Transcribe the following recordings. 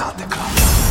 without the club.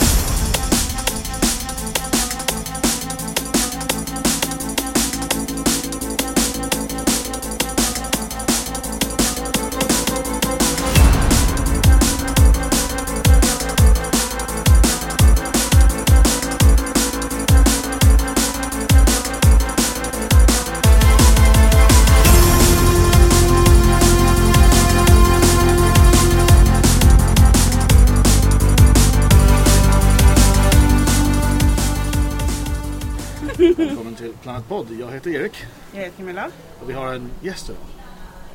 Till Planet Pod. Jag heter Erik Jag heter Camilla. och vi har en gäst idag.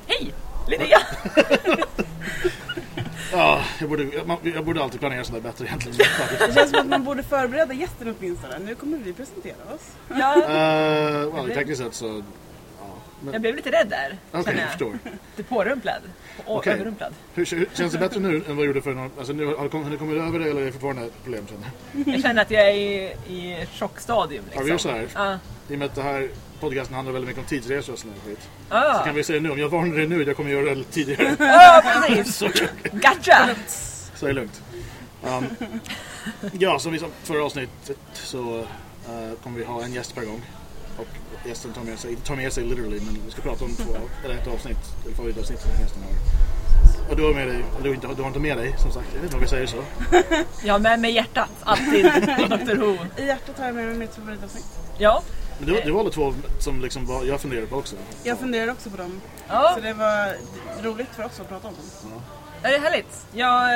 Hej! Linnea! Ja, jag borde, jag, jag borde alltid planera sådär bättre egentligen. Det känns som att man borde förbereda gästen åtminstone. Nu kommer vi presentera oss. Ja, Uh, well, tekniskt sett så... Ja. Men, jag blev lite rädd där. Okej, känner jag förstår. Lite pårumplad. Och Okej. överrumplad. Hur, hur, känns det bättre nu än vad det gjorde för någon... Alltså nu, har, har ni kommit över det eller är det fortfarande ett problem känner jag? Känner att jag är i, i chockstadium. Ja, Liksom. vi gör så här. Ja. I och med att det här podcasten handlar väldigt mycket om tidsresor och här skit. Ah. Så kan vi säga nu, om jag varnar dig nu jag kommer göra det tidigare. Ja, precis! så, Gotcha! så är det lugnt. Um, ja, som vi sa förra avsnittet så uh, kommer vi ha en gäst per gång. Och gästen tar med sig, inte tar med sig literally, men vi ska prata om två, eller ett avsnitt, eller favoritavsnitt som gästen har. Och du har med dig, eller du, du har inte med dig som sagt, jag vet inte om vi säger så. Jag har med mig hjärtat, alltid, Dr Who. I hjärtat har jag med mig mitt favoritavsnitt. Ja. Men du, du valde två som liksom var, jag funderar på också. Jag funderar också på dem. ja, Så det var roligt för oss att prata om dem. det är härligt. Ja,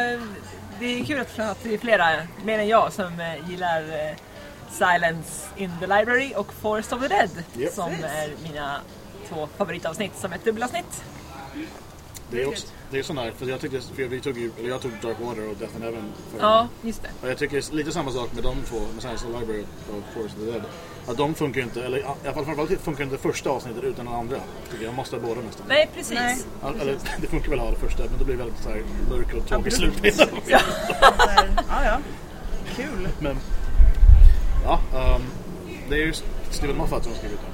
det är kul att att det är flera, mer än jag, som eh, gillar eh, Silence in the Library och Forest of the Dead. Japp. Som är mina två favoritavsnitt som ett dubbelavsnitt. Det är också, det är sån där, för jag tyckte, för vi tog ju, eller jag tog Dark Water och Death and Heaven. För, Ja, just det. Och jag tycker lite samma sak med de två, med Science of the Library och Forest of the Dead. Att de funkar ju inte, eller i alla fall framförallt funkar inte första avsnittet utan den andra. Tycker jag måste ha båda nästan. Nej, precis. Nej. Ja, Eller det funkar väl att ha det första, men då blir det väldigt så här och tråkig Abrupt. slutbild. Ja. Så här, ja, ja. Kul. Men, ja, ehm, det är ju Steven Moffat som har skrivit den.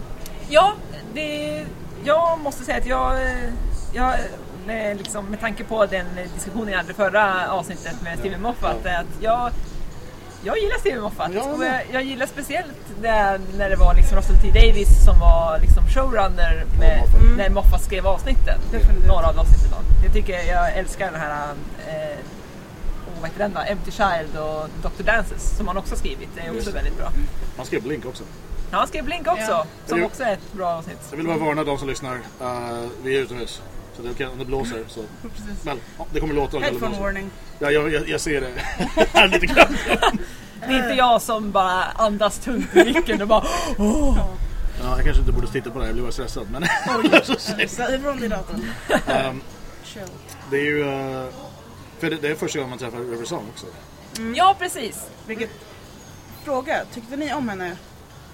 Ja, det, jag måste säga att jag, jag med, liksom, med tanke på den diskussionen jag hade förra avsnittet med Steven Moffat, Ja. att jag, jag gillar Steven Moffat. Ja, jag och jag, jag gillar speciellt det, när det var liksom Russell T Davis som var liksom showrunner med, Moffat. Mm. när Moffat skrev avsnitten. Definitivt. Några av avsnitten. Jag tycker jag älskar den här eh, vad heter den då? Empty Child och Dr. Dances som han också har skrivit. Det är också Just. väldigt bra. Han skrev Blink också. Ja, han skrev Blink också, Ja. som Jo. också är ett bra avsnitt. Jag vill bara varna de som lyssnar. eh, vi är utomhus. Så det kan, om det blåser så... Men ja, det kommer låta Headphone warning. Ja, jag, jag, jag ser det här lite grann. Det är inte jag som bara andas tungt i micken och bara åh. Ja, jag kanske inte borde titta på det här, jag blir bara stressad. Men Säg ifrån till datorn. Chill. det är ju... eh, för det, det är första gången man träffar River Song också. Ja, precis. Vilket... Fråga. Tyckte ni om henne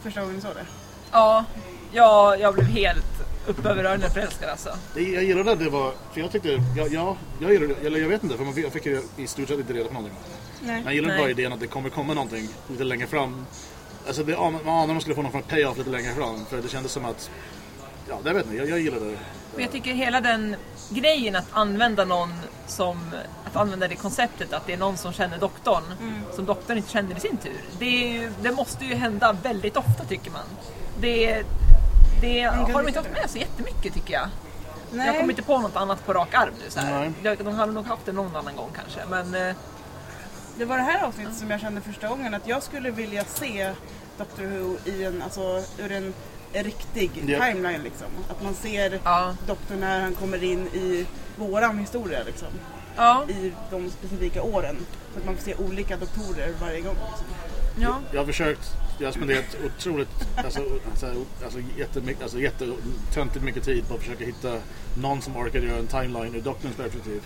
första gången ni såg det? Ja, jag, jag blev helt upp över öronen förälskad alltså. Det, jag gillade att det var... För jag tyckte... Ja, ja jag gillade Eller jag vet inte, för man, fick- jag fick ju i stort sett inte reda på någonting. Nej. Men jag gillade Nej. bara idén att det kommer komma någonting lite längre fram. Alltså det, man anade att man skulle få någon form av payoff lite längre fram. För det kändes som att... Ja, det vet inte. Jag, jag gillade det. Men jag tycker hela den grejen att använda någon som, att använda det konceptet att det är någon som känner doktorn som doktorn inte känner i sin tur. Det, är ju- det måste ju hända väldigt ofta tycker man. Det, det har de inte haft med så jättemycket tycker jag. Nej. Jag kommer inte på något annat på rak arm nu. Så här. Nej. De hade nog haft det någon annan gång kanske. Men eh, Det var det här avsnittet som jag kände första gången att jag skulle vilja se Doctor Who i en, alltså, ur en riktig Japp. timeline liksom. Att man ser ja, doktorn när han kommer in i våran historia liksom. ja, I de specifika åren. Så att man får se olika doktorer varje gång. Liksom. ja. Jag har försökt, jag har spenderat otroligt, alltså, alltså, alltså, jättemycket, alltså jättetöntigt mycket tid på att försöka hitta någon som orkar göra en timeline ur doktorns perspektiv.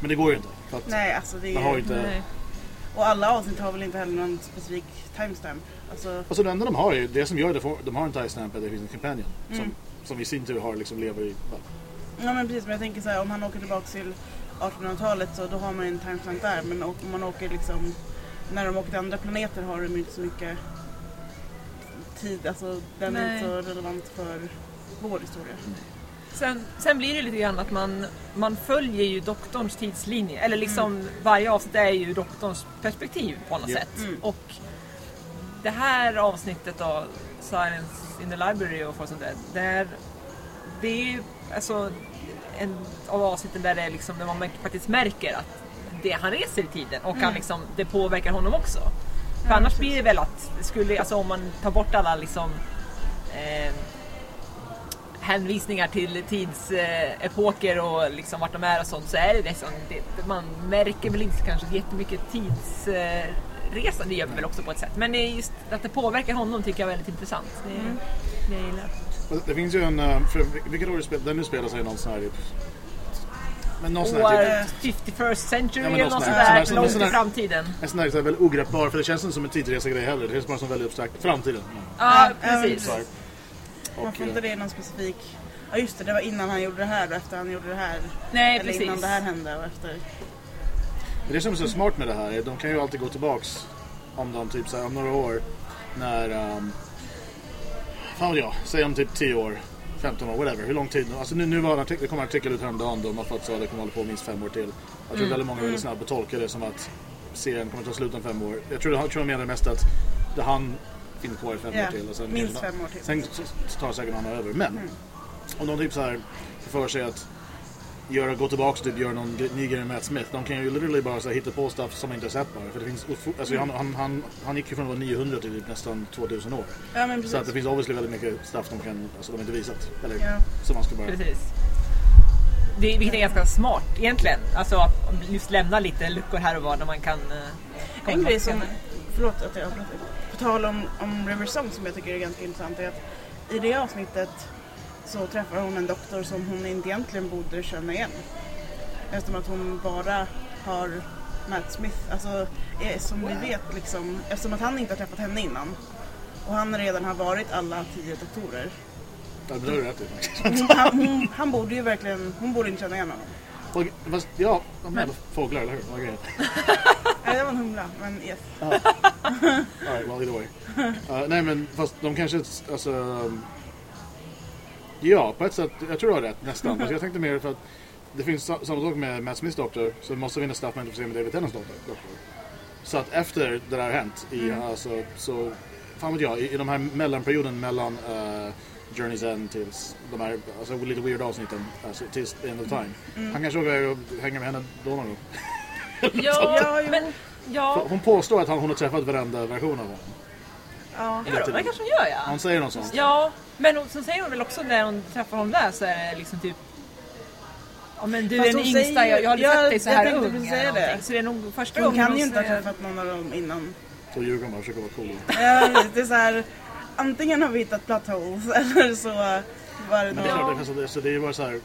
Men det går ju inte. För att Nej, alltså det man har ju inte... Nej. Och alla avsnitt har väl inte heller någon specifik timestamp. Alltså, Alltså det enda de har är det som gör det, de har en timestamp att det finns en companion. Mm. Som, som i sin tur har liksom lever i... ja, ja men precis, men jag tänker så här, om han åker tillbaka till 1800-talet så då har man en timestamp där. Men om man åker liksom, när de åker till andra planeter har de inte så mycket tid, alltså den är Nej. inte så relevant för vår historia. Sen, sen blir det lite grann att man, man följer ju doktorns tidslinje. Eller liksom varje avsnitt är ju doktorns perspektiv på något Ja. sätt. Och det här avsnittet då, Silence in the Library och sånt där. Det är, ju alltså en av avsnitten där, det är liksom, där man faktiskt märker att det, han reser i tiden och han liksom, det påverkar honom också. För annars blir det väl att, skulle, alltså om man tar bort alla liksom eh, hänvisningar till tidsepoker och liksom vart de är och sånt så är det liksom, det, man märker väl inte kanske jättemycket tidsresa, det gör vi väl också på ett sätt. Men det just att det påverkar honom tycker jag är väldigt intressant. Det, det jag gillar. Det finns ju en, eh, för vilket år spel, den nu spelar sig någon sån här typ... Men någon sån här typ, År 51st century Ja, eller något sån sånt där, sån långt sån i framtiden. en sån här, så här väldigt ogreppbar, för det känns inte som en tidsresegrej heller. Det känns bara som väldigt abstrakt. Framtiden. Ja, Ja, precis. Så Och, får inte eh, det någon specifik... Ja just det, det var innan han gjorde det här och efter han gjorde det här. Nej, Eller precis. innan det här hände och efter. Det som är så smart med det här är att de kan ju alltid gå tillbaks om de typ så här, om några år när... Um, fan vet jag, säg om typ 10 år, 15 år, whatever, hur lång tid. Alltså nu, nu var artikel, det kom en artikel ut häromdagen då Moffat sa att det kommer hålla på minst fem år till. Jag tror väldigt många är väldigt snabba tolkar det som att serien kommer ta slut om fem år. Jag tror, jag tror de menar mest att det han finns kvar i fem Ja, år till. Och sen, minst fem år till. Sen så- så tar säkert någon annan över. Men om de typ så här för sig att göra, gå tillbaka och typ göra någon ny grej med Matt Smith. De kan ju literally bara så här, hitta på stuff som man inte har sett bara. För det finns, alltså, han, han, han, han gick ju från att vara 900 till typ nästan 2000 år. Ja men precis. Så att det finns obviously väldigt mycket stuff de kan, alltså de inte visat. Eller Ja. som man ska bara... Precis. Det, vilket är ganska smart egentligen. Alltså att just lämna lite luckor här och var där man kan... eh, En grej som, förlåt att jag. På tal om, om River Song som jag tycker är ganska intressant är att i det avsnittet så träffar hon en doktor som hon inte egentligen borde känna igen. Eftersom att hon bara har Matt Smith, alltså är, som vi vet liksom, eftersom att han inte har träffat henne innan. Och han redan har varit alla tio doktorer. Ja, men det du rätt i. Hon, han, hon, han borde ju verkligen, hon borde inte känna igen honom. Och, fast, ja, de är fåglar, eller hur? Nej, det var en humla, men yes. Alright, well either way. Uh, nej men fast de kanske, alltså... um, Ja, på ett sätt, jag tror du har rätt nästan. Fast jag tänkte mer för att det finns sa- samma sak med Matt Smiths doktor, så det måste finnas stuff man inte får se med David Tennants doktor. Så att efter det där har hänt, i, alltså, så, fan vet jag, i, i de här mellanperioden mellan uh, Journey's End tills de här alltså, lite weird avsnitten, alltså, tills end of time. Han kanske åker och hänger med henne då någon gång. Ja, Ja, men... Ja, Hon påstår att han, hon har träffat varenda version av honom. Ja. det, kanske hon gör ja. Han säger något sånt. Ja, men hon, så säger hon väl också när hon träffar honom där så är det liksom typ Ja men du Fast är den hon yngsta, säger- jag, jag har aldrig Ja, sett dig så här ung. precis säga det. Så det är nog första Hon gången kan ju inte ha träffat någon av dem innan. Så ljuger hon bara och försöker vara cool. Ja, det är så här, antingen har vi hittat holes eller så var det Men det är någon... det, alltså, det, så det är ju bara så här.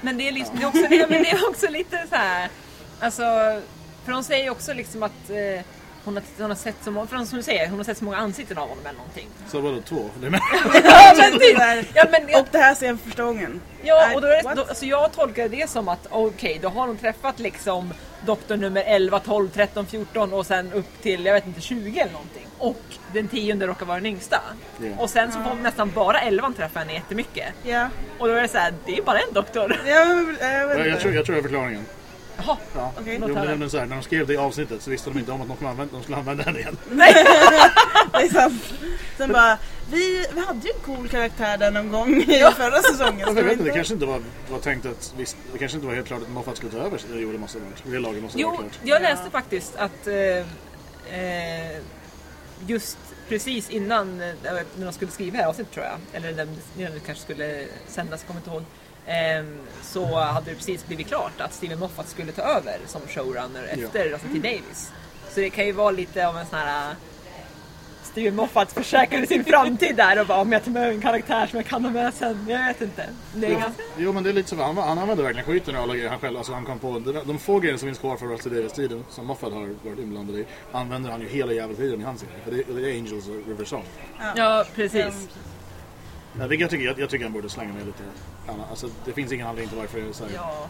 Men det är, liksom, det, är också, det, men det är också lite så här. Alltså, för hon säger ju också liksom att eh, hon, har, hon har sett så många, för som du säger, hon har sett så många ansikten av honom eller någonting. Så vadå två? Det med. Ja men typ! Ja, men, Och det här ser jag för första gången. Ja, och då är då, alltså jag tolkar det som att okej, då har hon träffat liksom doktor nummer 11, 12, 13, 14 och sen upp till, jag vet inte, 20 eller någonting. Och den tionde råkar vara den yngsta. Ja. Och sen så får nästan bara 11 träffa henne jättemycket. Ja, Och då är det så här, det är bara en doktor. ja jag Jag, jag, tror, jag tror det är förklaringen. Jaha. Ja. Okej. Jo, men så här, när de skrev det i avsnittet så visste de inte om att de skulle använda, de skulle använda den igen. Det är sant. Sen bara, vi, vi hade ju en cool karaktär där någon gång i förra säsongen. Jag vi vet inte, det kanske inte var, var tänkt att, visst, det kanske inte var helt klart att Moffat skulle ta över. Det gjorde måste ha varit. Det laget måste ha Jo, klart. jag läste faktiskt att eh, eh, just precis innan eh, när de skulle skriva det här avsnittet tror jag, eller när när det kanske skulle sändas, jag kommer inte ihåg, så hade det precis blivit klart att Steven Moffat skulle ta över som showrunner Ja. efter alltså, till Davis. Så det kan ju vara lite av en sån här eh, Steven Moffat försäkrade sin framtid där och bara om jag tar med en karaktär som jag kan ha med sen, jag vet inte. Det är Jo, ganska... jo men det är lite så, han, han använde verkligen skiten ur alla grejer han själv, alltså han kom på, de, få grejer som finns kvar från Rusty Davis-tiden, som Moffat har varit inblandad i, använder han ju hela jävla tiden i hans serie. För det, det är Angels och River Song. Ja, precis. Ja, vilket jag, tycker, jag, jag tycker han borde slänga med lite annat. Alltså det finns ingen anledning till varför det är så här. Ja.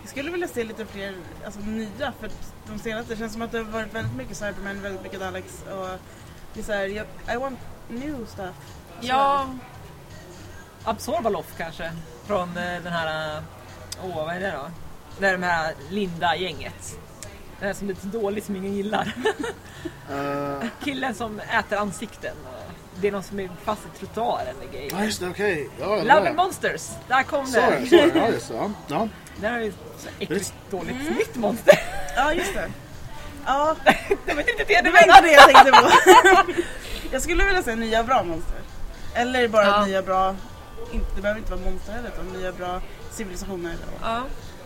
Jag skulle vilja se lite fler alltså, nya för de senaste, det känns som att det har varit väldigt mycket Cyberman, väldigt mycket Daleks och det är så här, jag, I want new stuff. Ja. Absorbaloff kanske. Från eh, den här, eh, åh vad är det då? Det är de här Linda-gänget. Den här som är lite dålig som ingen gillar. Uh, Killen som äter ansikten. och Det är någon som är fast i trottoaren med grejer. ja, just det, okej. Ja, det Love där. and Monsters, där kom Så är det, det. så det. Ja, just det. Ja. Ja. Där har vi så äckligt dåligt Mm. nytt monster. Ja, just det. Ja, Jag vet inte det det du var inte menar. det jag tänkte på. Jag skulle vilja säga nya bra monster. Eller bara Ja. nya bra, det behöver inte vara monster heller, utan nya bra civilisationer. Eller vad. Ja.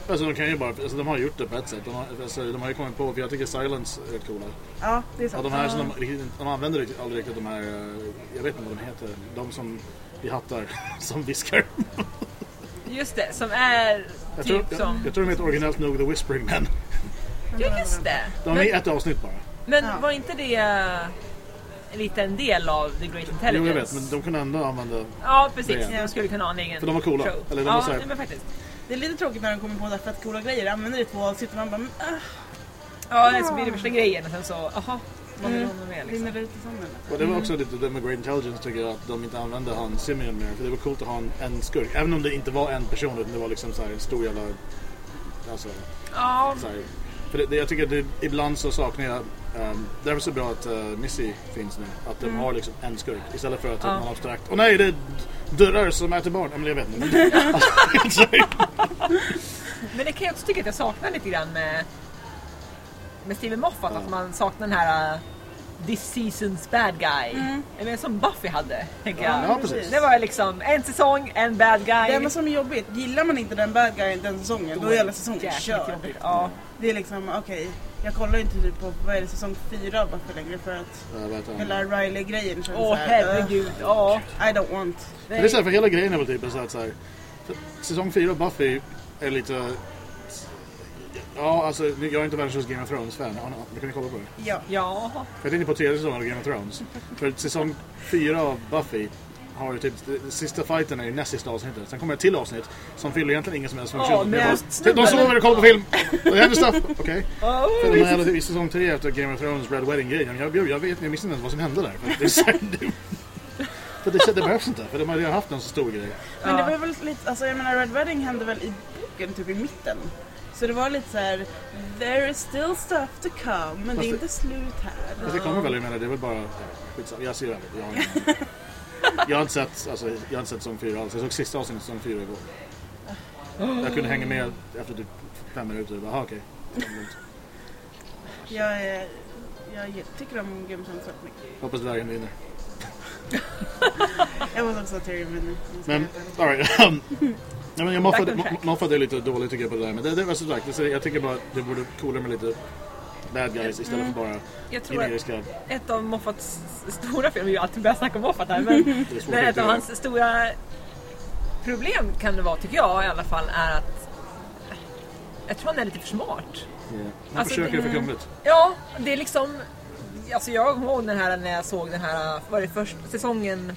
Alltså, de kan ju bara, alltså, de har gjort det på ett sätt. De har, alltså, de har ju kommit på, för jag tycker Silence är rätt coola. Ja, det är Ja, sant. de här som de, de använder aldrig riktigt de här, eh, jag vet inte vad de heter, de som i hattar som viskar. Just det, som är Jag tror, typ jag, som... jag tror de heter originellt nog The Whispering Men. Ja just det. De är Men, ett avsnitt bara. men Ja. var inte det eh, lite en del av The Great Intelligence? Jo jag vet, men de kunde ändå använda... Ja precis, Det. de skulle kunna ha en egen För de var coola. show. Eller de ja, var så här- men faktiskt. Det är lite tråkigt när de kommer på där fett coola grejer, använder det i två och man bara, men, äh, Ja, det så blir det värsta grejen och sen så, aha, vad vill Mm. hon med liksom? rinner det ut i sanden. Och det var också lite det med Great Intelligence tycker jag att de inte använde han Simeon mer. För det var coolt att ha en, en skurk. Även om det inte var en person utan det var liksom så här en stor jävla... Alltså, Ja, så här. För det, det, jag tycker att det, ibland så saknar jag... Um, det är väl så bra att uh, Missy finns nu. Att de har liksom en skurk istället för att Ja. man abstrakt... Åh nej, det dörrar som äter barn. Ja, Men jag vet inte. Men, alltså, det kan jag också tycka att jag saknar lite grann med, med Steven Moffat, att man saknar den här uh, This season's bad guy. Eller som Buffy hade, tänker jag. ja, precis. Det var liksom en säsong, en bad guy. Det enda som är jobbigt, gillar man inte den bad guyen den säsongen, då är hela säsongen körd. jobbigt. Ja. Det är liksom, okej, jag kollar inte typ på, vad är det, säsong fyra av Buffy längre för att hela Riley-grejen känns Åh såhär, herregud, ja. I don't want. Men det är så här, för hela grejen är väl typ så att så här, säsong 4 av Buffy är lite... Ja, alltså jag är inte världens Game of Thrones-fan. Ja, Vi kan ju kolla på det. Ja. Ja, Jag tänkte på tredje säsongen av Game of Thrones. För säsong 4 av Buffy har ju typ, den sista fighten är i näst sista avsnittet. Sen kommer ett till avsnitt som fyller egentligen ingen som helst funktion. Är men- bara, de sover och kollar på film! Det händer stuff! Okej. Oh, För de här, i säsong 3 efter Game of Thrones Red Wedding-grejen, jag, jag, jag vet jag inte ens vad som hände där. För det, är så för det, det behövs inte, för de har redan haft en så stor grej. Men det var väl lite, alltså jag menar Red Wedding hände väl i boken typ i mitten. Så det var lite så här: there is still stuff to come, men det är inte slut här. Fast det kommer väl, jag menar, det är väl bara... Skitsamma, jag ser det. Jag jag har inte sett, alltså, jag har inte sett säsong 4 alls. Jag såg sista avsnittet av säsong 4 igår. Jag kunde hänga med efter typ fem minuter och bara, okej. Jag, är, jag ge- tycker om Thrones väldigt mycket. Hoppas dvärgen vinner. Jag var också Tyrion vinner. Men, alright. Men jag moffade, moffade är lite dåligt tycker jag på det där. Men det, det var som sagt, jag tycker bara att det borde coolare med lite bad guys istället för bara jag tror att generiska... ett av Moffats stora fel, vi har ju alltid börjat snacka om Moffat här, men men att ett av hans stora problem kan det vara, tycker jag i alla fall, är att jag tror han är lite för smart. Ja. Man Alltså, försöker det- för krångligt. Ja, det är liksom... Alltså jag kommer ihåg den här när jag såg den här, var det först säsongen...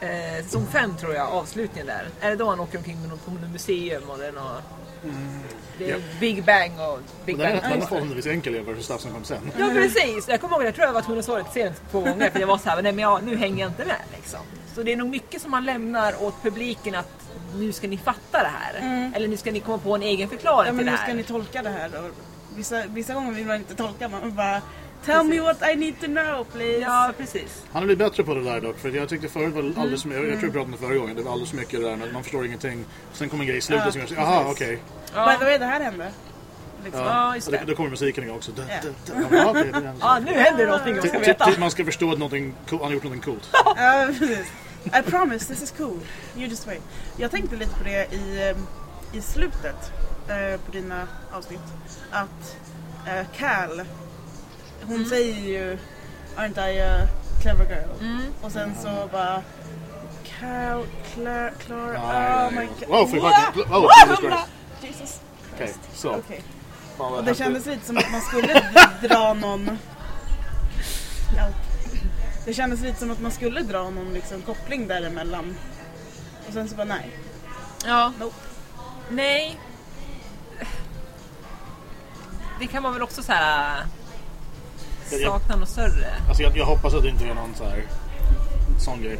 Eh, säsong 5 tror jag, avslutningen där. Är det då han åker omkring med något, på något museum och det är något... Det är Mm. Ja. Big Bang och Big Och den, Bang den är förhållandevis enkel jämfört med som kom sen. Ja precis, jag kommer ihåg, jag tror jag var tvungen att svara lite sent två gånger för jag var så här, nej men ja, nu hänger jag inte med liksom. Så det är nog mycket som man lämnar åt publiken att nu ska ni fatta det här. Eller nu ska ni komma på en egen förklaring Ja men till det nu här. ska ni tolka det här då. Vissa, vissa gånger vill man inte tolka, man bara Tell me what I need to know please. Ja precis. Han har blivit bättre på det där dock. För jag tyckte förut var det alldeles för mycket, jag tror vi pratade om det förra gången, det var alldeles för mycket det där med att man förstår ingenting. Sen kommer en grej i slutet Ja, som gör jaha precis. okej. By the way, det här hände. Liksom. Ja, just och då, det. då kommer musiken igång också. Da, Ja. da. Ja, det Ja, nu händer det någonting man Till- ska veta. till man ska förstå att någonting, cool- han har gjort någonting coolt. Ja, precis. I promise, this is cool. You just wait. Jag tänkte lite på det i, eh, i slutet eh, på dina avsnitt. Att eh, Cal, hon säger ju Aren't I a clever girl? Och sen så bara Cal, Clara, Clara, Ja, oh my ja, god. Wow, för fucking- oh, Jesus Christ. Jesus Okej, så. Vad Och det kändes lite som att man skulle dra någon... Ja. Det kändes lite som att man skulle dra någon liksom, koppling däremellan. Och sen så bara nej. Ja. Nope. Nej. Det kan man väl också så här Jag- jag- sakna något större. Alltså jag, jag hoppas att det inte är någon så här sån grej.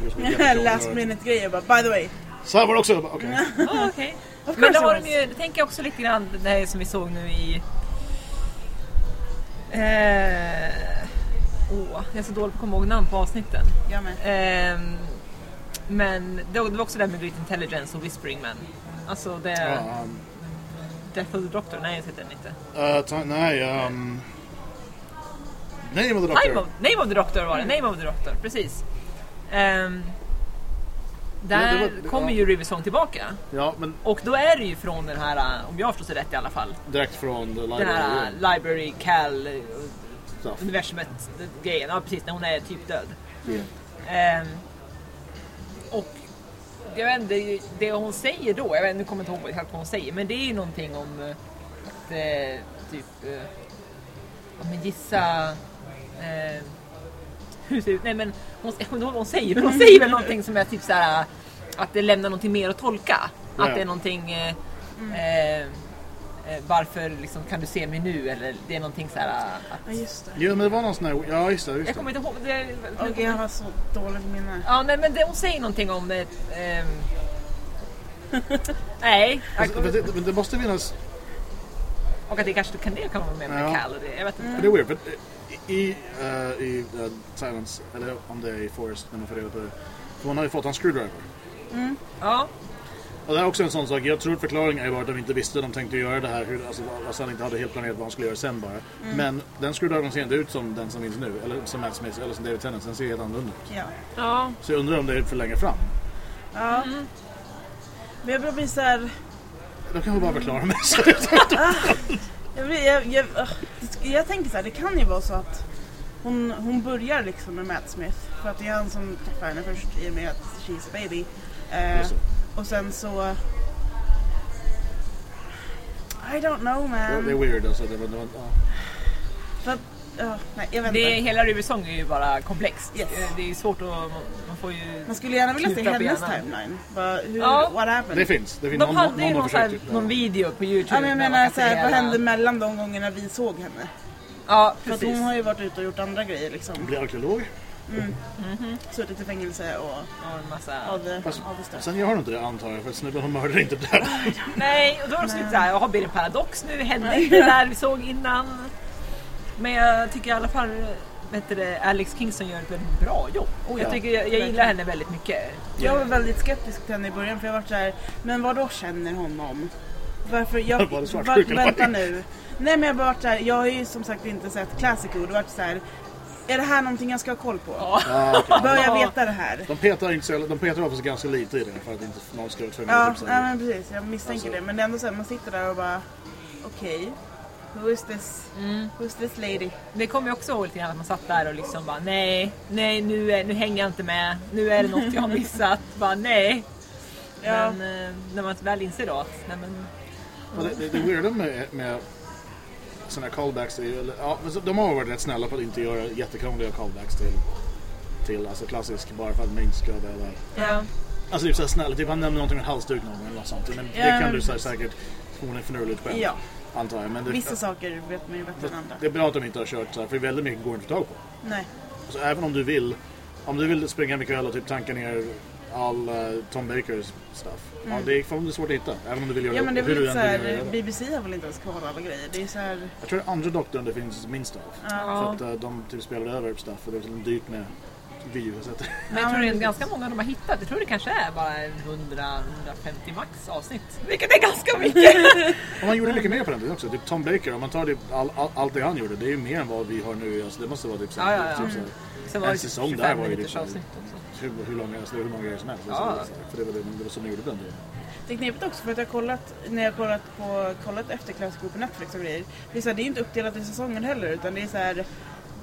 Last minute grejer bara by the way. Så här var det också. Okej. Ah, okej. Of Men då har de ju, det tänker jag också lite grann det här som vi såg nu i... Eh, åh, jag är så dålig på att komma ihåg namn på avsnitten. Jag med. Ehm, men det var, det var också det här med Great Intelligence och Whispering Man. Alltså det... Um, Death of the Doctor, nej jag heter den inte. uh, nej, um, Name of the Doctor. Name of, Name of the Doctor var det, Name of the Doctor, precis. Ehm, där det var- det- kommer ja. ju Riversong tillbaka. Ja, men Och då är det ju från den här, äh, om jag förstår det rätt i alla fall, direkt från The den Library. här äh, Library Cal äh, Stuff. universumet grejen. Ja precis, när hon är typ död. Yeah. Ehm, och jag vet inte, det, hon säger då, jag vet, nu kommer jag inte ihåg exakt vad hon säger, men det är ju någonting om eh, att eh, typ, eh, ja men gissa eh, hur ser det ut? Nej men hon, jag hon säger, hon säger väl någonting som är typ så här att det lämnar någonting mer att tolka. Ja. Att det är någonting eh, eh, eh, varför liksom, kan du se mig nu? Eller det är någonting så här att... Ja just det. Jo, men det var någon sån här... Ja, just det. Just Jag det. kommer inte ihåg. Det, Okej jag har så dåligt minne. Ja, nej, men det, hon säger någonting om... Eh, nej, Alltså, men det, men det måste finnas... och att det kanske kan det kan vara med med Ja. Cal och det. Jag vet inte. För det är weird. För i uh, i uh, Silence, eller om det är i Forest, när man får reda på det. För hon har ju fått en screwdriver. Ja, Och det är också en sån sak. Jag tror förklaringen är bara att de inte visste de tänkte göra det här. Hur, alltså, alltså han inte hade helt planerat vad han skulle göra sen bara. Men den screwdrivern ser inte ut som den som finns nu. Eller som Matt Smith eller som David Tennant. Den ser helt annorlunda ut. Ja. ja. Så jag undrar om det är för länge fram. ja. Men jag börjar bli såhär... De kan väl bara förklara mig. Så. Jag, jag, jag, jag tänker såhär, det kan ju vara så att hon, hon börjar liksom med Matt Smith. För att det är han som träffar henne först i och med att she's a baby. Eh, och sen så... I don't know man. det är weird alltså. Det var, det var, ja. Nej, jag vet Det, inte. hela Riversong är ju bara komplext. Yes. Eh, Det är svårt att... Man får ju... Man skulle gärna vilja se hennes timeline. Bara, hur, Ja. what happened? Det finns. Det finns De någon, hade någon, ju någon någon, har så här, någon video på Youtube. Ja, men jag menar kan se såhär, vad hände mellan de gångerna vi såg henne? Ja, För precis. hon har ju varit ute och gjort andra grejer liksom. Bli arkeolog. Suttit i fängelse och Och en massa... the, Fast, stuff. sen gör hon inte det antar jag. För snubben hon mördar inte där. Nej, och då är det också lite såhär, jaha blir det en paradox nu? Hände inte det där vi såg innan? Men jag tycker i alla fall det, Alex Kingston gör ett väldigt bra jobb. Oh, jag, ja. tycker, jag, jag gillar henne väldigt mycket. Jag var väldigt skeptisk till henne i början för jag var så här, men vad då känner honom? Varför? Jag, Var eller vänta nu. Nej men jag har varit så här, jag har ju som sagt inte sett Classic Who, det har varit så här, är det här någonting jag ska ha koll på? Ja. Okej. Bör jag veta det här? De petar inte så, de petar oftast ganska lite i det för att inte någon ska vara tvungen Ja, att ja men precis, jag misstänker Alltså- det. Men det är ändå så här, man sitter där och bara, okej, who is this? Mm. Who's this lady? Det kommer jag också ihåg lite grann att man satt där och liksom bara nej, nej nu, nu hänger jag inte med. Nu är det något jag har missat. bara nej. Ja. Men eh, när man väl inser då att nej men Och det, det, det weirda med, med sådana här callbacks är ju, eller, ja, så- de har varit rätt snälla på att inte göra jättekrångliga callbacks till, till alltså klassisk bara för att man inte ska döda. ja. Alltså typ såhär snälla, typ han nämner någonting med en halsduk någon gång eller något sånt. Men Ja, det kan men du säga precis. säkert är finurligt själv. Ja, Antar jag. Men det, vissa saker vet man ju bättre än andra. det är bra att de inte har kört så här, för väldigt mycket går inte att få tag på. Nej. Så även om du vill, om du vill springa hem ikväll och typ tanka ner all eh, Tom Bakers stuff. Ja, det är fan svårt att hitta. Även om du vill göra Mm. Ja men det är väl lite göra det. BBC har väl inte ens kvar alla grejer. Det är såhär, Jag tror det är andra doktorn det finns minst av. För ja. att eh, de typ spelar över stuff och det är dyrt med videokassetter. Men jag Ja, tror det är ganska många de har hittat. Jag tror det kanske är bara 100-150 max avsnitt. Vilket är ganska mycket! Och man gjorde mycket mer på den tiden också. Typ Tom Baker, om man tar typ all, all, allt det han gjorde, det är ju mer än vad vi har nu. Alltså, det måste vara typ, så Ja, ja, ja. typ så var En det säsong 25 där var ju liksom- hur, hur, långa, alltså, hur många grejer som helst. Ja. Så, så, här, för det var, det, det var så de gjorde på den tiden. det är knepigt också för att jag har kollat, när jag har kollat, på, kollat efter Classic Who på Netflix och grejer. Det är, så här, det är inte uppdelat i säsonger heller utan det är så här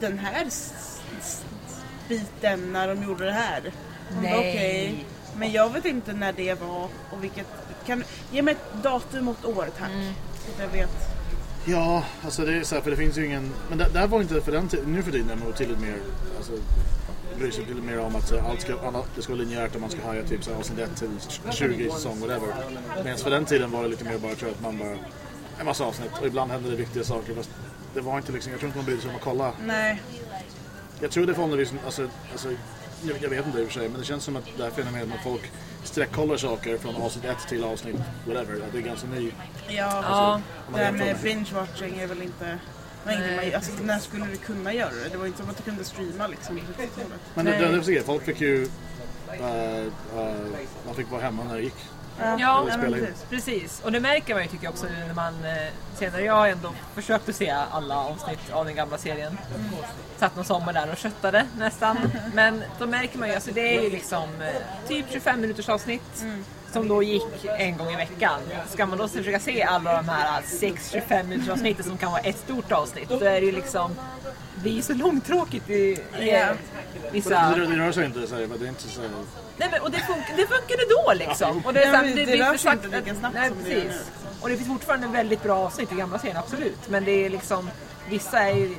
den här biten när de gjorde det här. Nej. okej, Men jag vet inte när det var och vilket, kan, ge mig ett datum och ett år tack. Så att jag vet. Ja, alltså det är så här, för det finns ju ingen... Men det, det här var inte för den tiden, nu för tiden är man betydligt mer... Alltså, bryr sig betydligt mer om att så, allt ska, alla, det ska vara linjärt och man ska haja typ så här, avsnitt 1 till 20 i säsong, whatever. Medan för den tiden var det lite mer bara tror jag, att man bara... En massa avsnitt och ibland hände det viktiga saker fast det var inte liksom, jag tror inte man brydde sig om att kolla. Nej, Jag tror det förhållandevis, alltså, alltså jag, jag vet inte i och för sig, men det känns som att det här fenomenet med folk sträckkollar saker från avsnitt 1 till avsnitt whatever, att det är ganska ny. Ja, man det här med binge-watching är väl inte... Nej. man, alltså, när skulle du kunna göra det? Det var inte som att du kunde streama liksom på 60-talet. Men det, det, det, folk fick ju... eh, eh, man fick vara hemma när det gick. Ja, precis. Precis, och det märker man ju tycker jag också nu när man eh, senare, jag har ändå försökt att se alla avsnitt av den gamla serien. Satt någon sommar där och köttade nästan. Men då märker man ju, alltså det är ju liksom eh, typ 25 minuters avsnitt som då gick en gång i veckan. Ska man då försöka se alla de här 6-25 minuters avsnitten som kan vara ett stort avsnitt, då är det ju liksom det är ju så långtråkigt i, i vissa... Det, det, det rör sig inte så här, men det är inte så Nej, men, och det, fun det funkade då liksom. Och det, är men det finns rör sig inte lika snabbt nej, som det gör precis. nu. Och det finns fortfarande väldigt bra avsnitt i gamla serien, absolut. Men det är liksom, vissa är ju,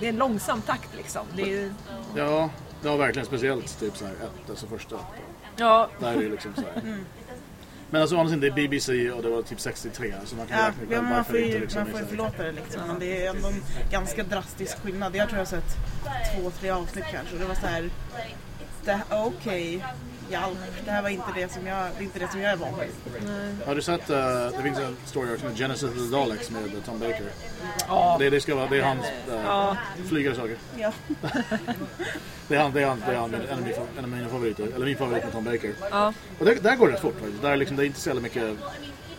det är en långsam takt liksom. Det är, ja, det var verkligen speciellt typ så här, ett, alltså första. Ja, Där är det liksom så här. Mm. Men alltså å andra sidan, det är BBC och det var typ 63 så man kan Ja, räkna ja, man får inte ju, liksom. man får ju exakt. förlåta det liksom. Men det är ändå en ganska drastisk skillnad. Jag tror jag har sett två, tre avsnitt kanske. Och det var så här. Okej, hjälp. Det här var inte det som jag, det är inte det som jag är van vid. Har du sett, eh, det finns en story med Genesis of the Daleks med Tom Baker. ja, Det, det ska vara, det är hans uh, Ja. flygare saker. Ja. Det är han, det är han, det är han en, av mina, en av mina favoriter. Eller min favorit med Tom Baker. ja. Och det, där går det rätt fort faktiskt. Där är liksom, det är inte så mycket,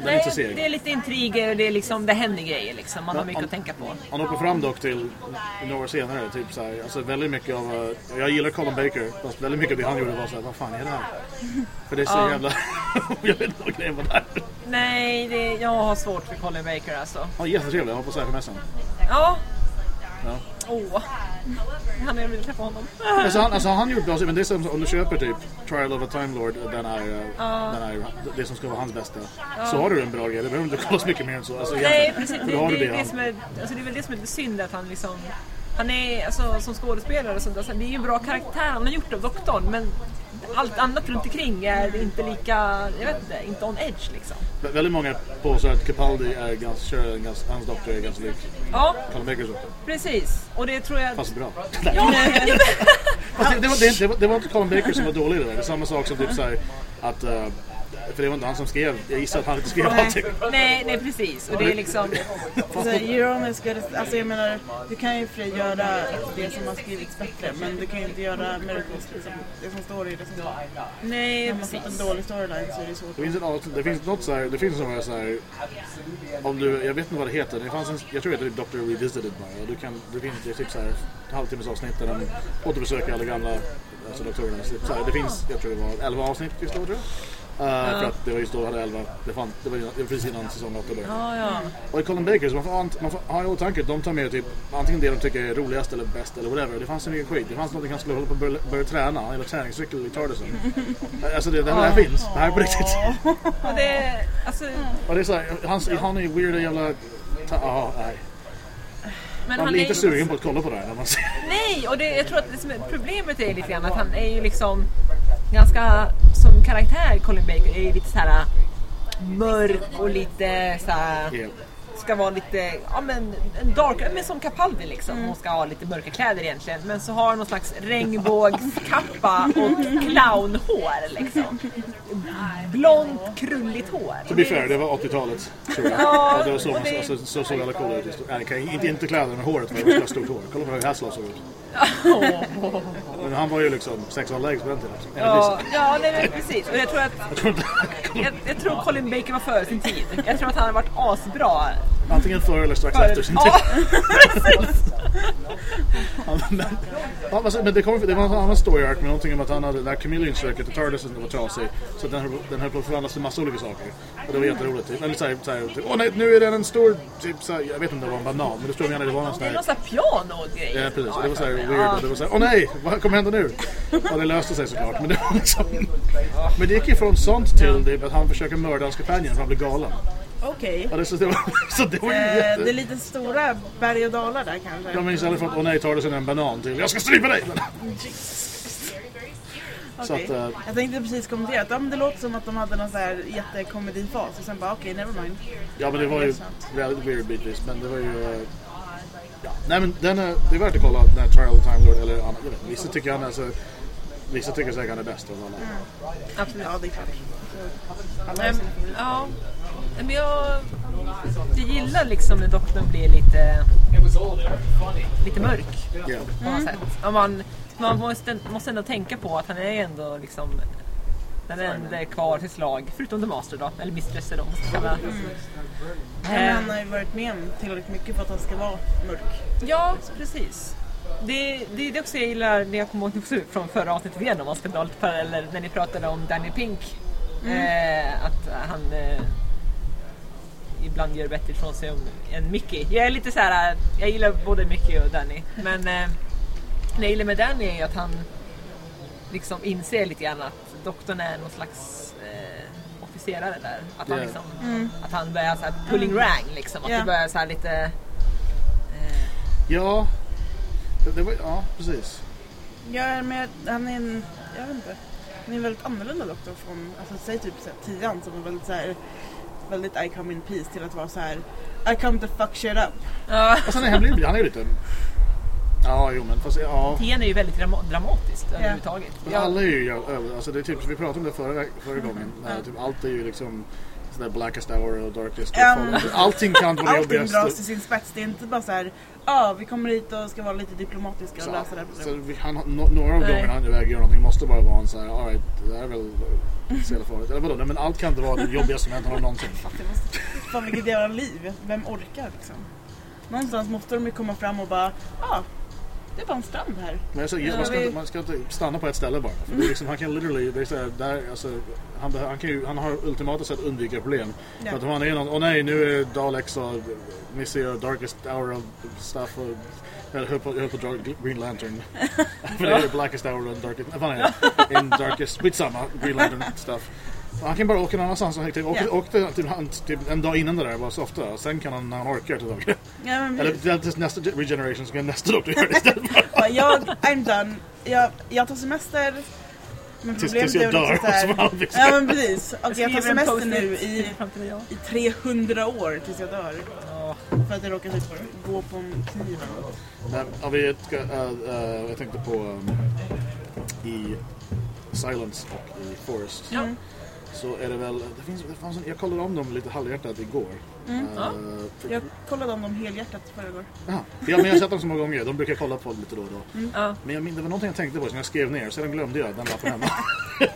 det är inte Nej, det är seg. lite intriger och det, är liksom, det händer grejer liksom. Man har mycket att tänka på. Han åker fram dock till några år senare, typ så här, alltså väldigt mycket av, jag gillar Colin Baker, fast väldigt mycket av det han gjorde var så här, vad fan är det här? För det är så Ja. jävla, jag vet inte vad grejen var där. Nej, det, jag har svårt för Colin Baker alltså. Han är jättetrevlig, han var på sci-fi-mässan. Ja. Ja. Åh. Han jag vill träffa honom. Alltså han, alltså han gjort bra, men det är som om du köper typ Trial of a Time Lord, den är, eh, den är det som ska vara hans bästa. Så har du en bra grej, det behöver inte kolla så mycket mer än så. Alltså, Nej, precis. Det, det, är det. det, som är, alltså det är väl det som är synd att han liksom... Han är, alltså, som skådespelare och sånt där, så det är ju en bra karaktär han har gjort av doktorn men allt annat runt omkring är inte lika, jag vet inte, inte on edge liksom. Vä- Väldigt många påstår att Capaldi är ganska, ganska, hans doktor är ganska lik Ja, doktor. precis. Och det tror jag... Fast bra. Ja, Fast det, det, var, det, det, var, det var inte Colin Baker som var dålig i det där. Det är samma sak som typ såhär att... eh, för det var inte han som skrev, jag gissar att han inte skrev allting. nej, nej precis. Och det är liksom... Alltså, you're only as good as, alltså jag menar, du kan ju för göra det som har skrivits bättre men du kan ju inte göra miracles liksom. Det som står i det som Nej, Om man fått precis. en dålig storyline så är det svårt. Det finns, avsnitt- det finns något så här, det finns sådana så här, om du, jag vet inte vad det heter, det fanns en, jag tror det heter Dr. Revisited bara. Du kan, det finns det typ så här, halvtimmes avsnitt där de återbesöker alla gamla alltså doktorerna. Så, så här, det finns, jag tror det var 11 avsnitt just då tror jag. Uh, För att det var just då det hade 11, det, fann, det, var, det var precis innan säsong 8 började. Ja, ja. Och i Colin Baker så man får, man får ha i åtanke att de tar med typ antingen det de tycker är roligast eller bäst eller whatever. Det fanns en egen skit. Det fanns något han skulle hålla på att börja, börja träna, eller träningscykel i Tardisen. alltså det, det här finns, det här är på riktigt. Och det, alltså, Och det är såhär, han, han är ju weirda jävla... Ja, nej. men Man han blir inte sugen på att kolla på det här när man ser. Nej, och det, jag tror att det som är, problemet är lite grann att han är ju liksom ganska som karaktär, Colin Baker, är ju lite så här mörk och lite så här Yeah. ska vara lite, ja men en dark, men som Capaldi liksom. Hon ska ha lite mörka kläder egentligen. Men så har hon någon slags regnbågskappa och clownhår liksom. Blont, krulligt hår. To be fair, det var 80-talet. tror jag. Ja, det var så, man, alltså, så såg alla coola ut. inte, inte kläderna, men håret var det var stort hår. Kolla på hur såg ut. Men han var ju liksom sexualläggs på den tiden. Ja, ja nej, men precis. Och jag tror att Jag jag, tror Colin Baker var före sin tid. Jag tror att han hade varit asbra. Antingen före eller strax efter sin tid. men, men- det, kom, det var en annan story arc med någonting om att han hade, när Chameleon försöker till Tardisen var trasig så den, höll- den höll på att förvandlas till massa olika saker. Och det var jätteroligt. Typ. Eller såhär, såhär, typ, åh nej, nu är den en stor, typ såhär, jag vet inte om det var en banan, men vad jag menar, det var en sån Det är här någon sån här piano-grej. Ja precis, och det var såhär weird och det var såhär, åh nej, vad kommer hända nu? Ja det löste sig såklart, men det var liksom... Men det gick ju från sånt till det, att han försöker mörda hans kompanjon för han blir galen. Okej. Ja, det, så, det var, så det var Eh, det är jätte... lite stora berg och dalar där kanske. Ja men istället för att åh nej, tar det sen en banan till jag ska strypa dig! Så Okej. att, eh, Jag tänkte precis kommentera att ja, men det låter som att de hade någon så här jättekomedifas och sen bara okej, never mind. ja men det var ju väldigt weird bitvis, men det var ju... eh, Ja. Nej men den är, det är värt att kolla, den här Trial of Time Lord eller annat. Jag vet, vissa tycker han är så... vissa tycker säkert han är bäst av alla. Absolut. Ja, det är klart. Men, ja, men jag, jag gillar liksom när doktorn blir lite, lite mörk Ja. på något sätt. Och man, man måste, måste ändå tänka på att han är ändå liksom den enda kvar till slag, förutom The Master då, eller Mistress eller vad man ska kalla Men Eh, han har ju varit med om tillräckligt mycket för att han ska vara mörk. Ja, precis. Det, det är det också jag gillar, det jag kommer ihåg från förra avsnittet igen om man ska dra lite paralleller, när ni pratade om Danny Pink. Eh, att han eh, ibland gör bättre ifrån sig om, än Mickey. Jag är lite så här, jag gillar både Mickey och Danny. Men eh, det jag gillar med Danny är att han liksom inser lite grann att doktorn är någon slags eh, officerare där. Att han, liksom, att han börjar så här pulling rang liksom. Att Ja. det börjar så här lite... Eh, Ja, det, det var, ja precis. Ja, men han är en, jag vet inte. Han är en väldigt annorlunda doktor från, alltså säg typ så här, tian som är väldigt så här, väldigt I come in peace till att vara så här I come to fuck shit up. ja. Och sen är han, blir- han är ju lite... Ja, jo men fast ja. Tien är ju väldigt drama dramatiskt överhuvudtaget. Men Alla är ju över, alltså det är typ, vi pratade om det förra, förra gången. När typ, allt är ju liksom sådär blackest hour och darkest Ja, och fall. Allting kan vara det Allting dras till sin spets. Det är inte bara så här, ja vi kommer hit och ska vara lite diplomatiska och Så, lösa det här så problemet. några av gångerna han är iväg och gör någonting måste bara vara en såhär, alright, det här är väl så jävla farligt. Eller vadå, nej men allt kan inte vara det jobbigaste som hänt honom någonsin. Fan, vilket jävla liv. Vem orkar liksom? Någonstans måste de ju komma fram och bara, ja det är bara en strand här. Men jag säger, man, ska inte, man ska inte stanna på ett ställe bara. För det är liksom, han kan literally, det är så här, där, alltså, han, han, kan ju, han har ultimata sätt att undvika problem. Ja. För att om han är någon, åh nej nu är Daleks och Missy och Darkest Hour of stuff och jag höll på, jag höll på dra Green Lantern. För det är Blackest Hour och Darkest, vad fan är det? In Darkest, skitsamma, Green Lantern stuff. Han kan bara åka någon annanstans. Han typ, åkte, Ja. åkte typ, han, typ en dag innan det där bara så ofta. Och sen kan han när han orkar tillbaka. Ja, men Eller det är tills nästa regeneration så kan nästa doktor göra det istället. jag, I'm done. Jag, jag tar semester. Men Tills, jag dör. liksom här, fixa Ja men precis. Och jag tar semester nu i, till i 300 år tills jag dör. Ja. För att jag råkar typ gå på en kniv eller något. Vi ska, äh, jag tänkte på um, i Silence och i Forest. Ja. Så är det väl, det finns, det fanns en, jag kollade om dem lite halvhjärtat igår. Mm. Äh, Ja. för- Jag kollade om dem helhjärtat förra gången. Ja, men jag har sett dem så många gånger, de brukar jag kolla på lite då och då. Ja, Men jag, det var någonting jag tänkte på som jag skrev ner, sedan glömde jag den lappen hemma.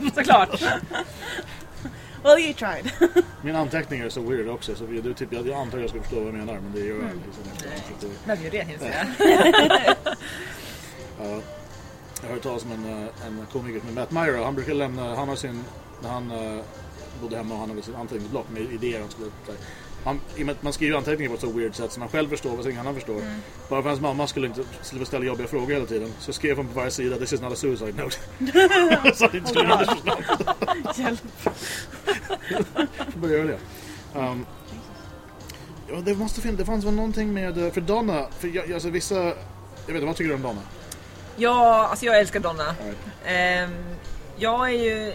såklart. Well you tried. Min anteckning är så weird också, så vi, du, typ, jag, jag antar jag ska förstå vad jag menar, men det gör Mm. jag liksom inte. Så det- Men det det, inser jag. Ja. Jag har hört talas om en, eh, en komiker som Matt Myra. Han brukar lämna, han har sin, när han eh, bodde hemma och han hade sin anteckningsblock med idéer han skulle så att Man skriver anteckningar på ett så weird sätt som man själv förstår vad ingen annan förstår. Bara för att hans mamma skulle inte slippa ställa jobbiga frågor hela tiden så skrev han på varje sida This is not a suicide note. så han inte skulle göra det för snabbt. Hjälp. Så började jag det. Um, ja, det måste finnas, det fanns väl någonting med, eh, för Donna, för jag, alltså vissa, jag vet inte, vad tycker du om Donna? Ja, alltså jag älskar Donna. Right. Ehm, jag är ju...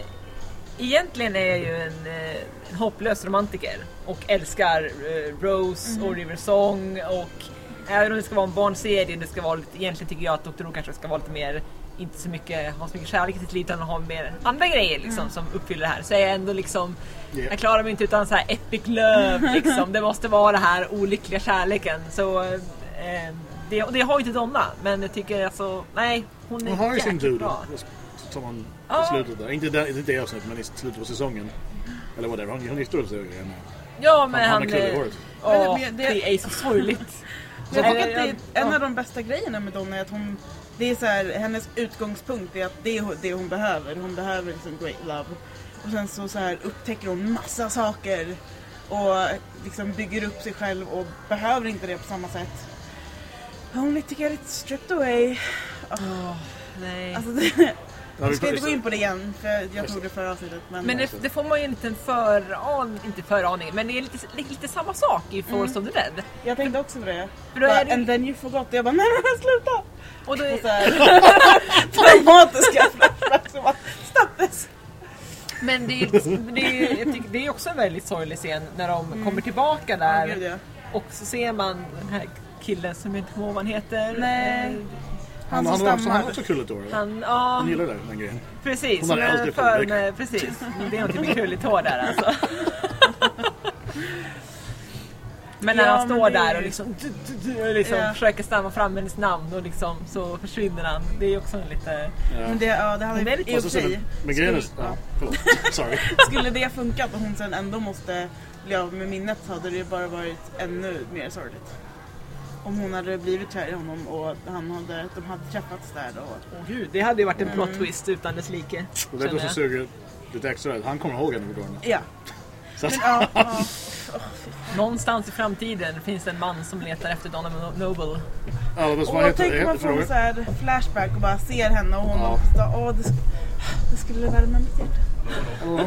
Egentligen är jag ju en, eh, en hopplös romantiker och älskar eh, Rose och River Song och även om det ska vara en barnserie, det ska vara lite, egentligen tycker jag att Dr. Who kanske ska vara lite mer, inte så mycket, ha så mycket kärlek i sitt liv utan ha mer andra grejer liksom som uppfyller det här. Så är jag ändå liksom, Yeah. jag klarar mig inte utan så här epic love liksom. Det måste vara den här olyckliga kärleken. Så eh, det, och det har ju inte Donna, men jag tycker alltså, nej, hon är Hon har ju sin dude. Som hon Ja. i slutet där. Inte, där, inte det avsnittet men i slutet på säsongen. Eller whatever, hon, hon gifter upp sig igen. Ja men Han- han... han är eh, håret. Ja, Men det- det är så sorgligt. Jag Ja, tycker att det är en av de bästa grejerna med Donna är att hon det är så här, hennes utgångspunkt är att det är det hon behöver. Hon behöver liksom great love. Och sen så, så här upptäcker hon massa saker och liksom bygger upp sig själv och behöver inte det på samma sätt. Only to get it stripped away. Åh, nej. Alltså det, jag ska inte gå in på det igen för jag tog det förra avsnittet. Men, Men det, det får man ju en liten föraning, inte föraning, men det är lite, lite, lite samma sak i Force of the Dead. jag tänkte också på det. För då är det- And then you forgot. Jag bara nej men sluta! Och då Och så är, här, traumatiska flashbacks. Stop this! men det är, det, är, jag tycker, det är också en väldigt sorglig scen när de kommer tillbaka där Gud, ja. och så ser man den här killen som jag inte kommer ihåg vad han heter. Nej. Han, han, också, stammar. han var också krulligt hår. Han, ja, Han gillar det, den grejen. precis. Hon men alltid för med, precis. Det är någonting med krulligt hår där alltså. Men när Ja, han står där och liksom, du, du, du, och liksom Ja. försöker stamma fram hennes namn och liksom så försvinner han. Det är också en lite... Ja. Men det, ja, det hade för så- sig. men grejen är... skulle- Ja. Sorry. Skulle det funkat och hon sen ändå måste bli av med minnet hade det bara varit ännu mer sorgligt. Om hon hade blivit kär i honom och han hade, de hade träffats där då. Åh gud, det hade ju varit en plot Mm. twist utan dess like. Och det är känner det som suger lite extra. Han kommer ihåg henne fortfarande. Ja, Så att, men ja. ja. Någonstans i framtiden finns det en man som letar efter Donna Noble. ja, Och vad heter tänk det? om man frågan? så här flashback och bara ser henne och hon Ja. ja. åh det, sk- det skulle värma mitt hjärta. Ja.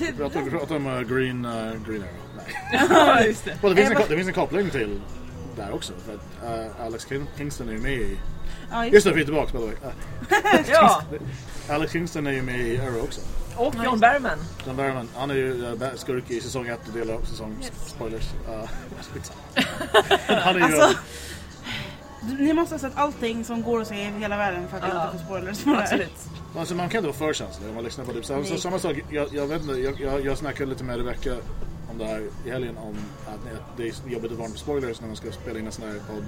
Vi pratar, vi pratar om uh, Green, uh, green Arrow. Nej. Ja, just det. Och det, finns en, Eh, det finns en koppling till där också. För att uh, Alex King- Kingston är ju med i... Ja, Just det, vi är tillbaka by the way. Uh, Ja, Alex Kingston är ju med i Arrow också. och John Barrowman. John Barrowman, han är ju uh, skurk i säsong 1 och delar av säsong... Spoilers. Uh, han är ju... Alltså, ni måste ha sett allting som går att se i hela världen för att Ja. inte få spoilers det. Absolut. Alltså man kan inte vara för känslig om man lyssnar på det. Så, så, Nej. samma sak, jag, jag vet inte, jag, jag, jag snackade lite med Rebecca om det här i helgen om att, det är jobbigt att varna för spoilers när man ska spela in en sån här podd.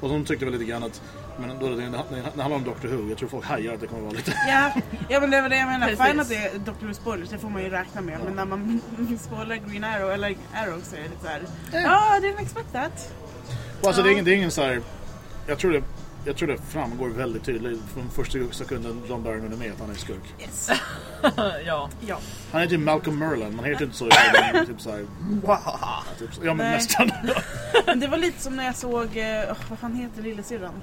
Och hon tyckte väl lite grann att, men då det, det, det handlar om Doctor Who, jag tror folk hajar att det kommer vara lite... Ja, ja men det var det jag menar. Fine att det är Doctor Who spoilers, det får man ju räkna med. Men när man spoilar Green Arrow eller Arrow så är det lite såhär... Ja, I didn't expect that. Och alltså det är Ja. ingen, det är ingen så här, jag tror det jag tror det framgår väldigt tydligt från första sekunden John Barrowman är med att han är skurk. Yes. ja. Ja. Han heter ju Malcolm Merlin, man heter inte så i typ såhär... Typ, så- ja men Nej. nästan. Men det var lite som när jag såg, eh, vad fan heter lillasyrran?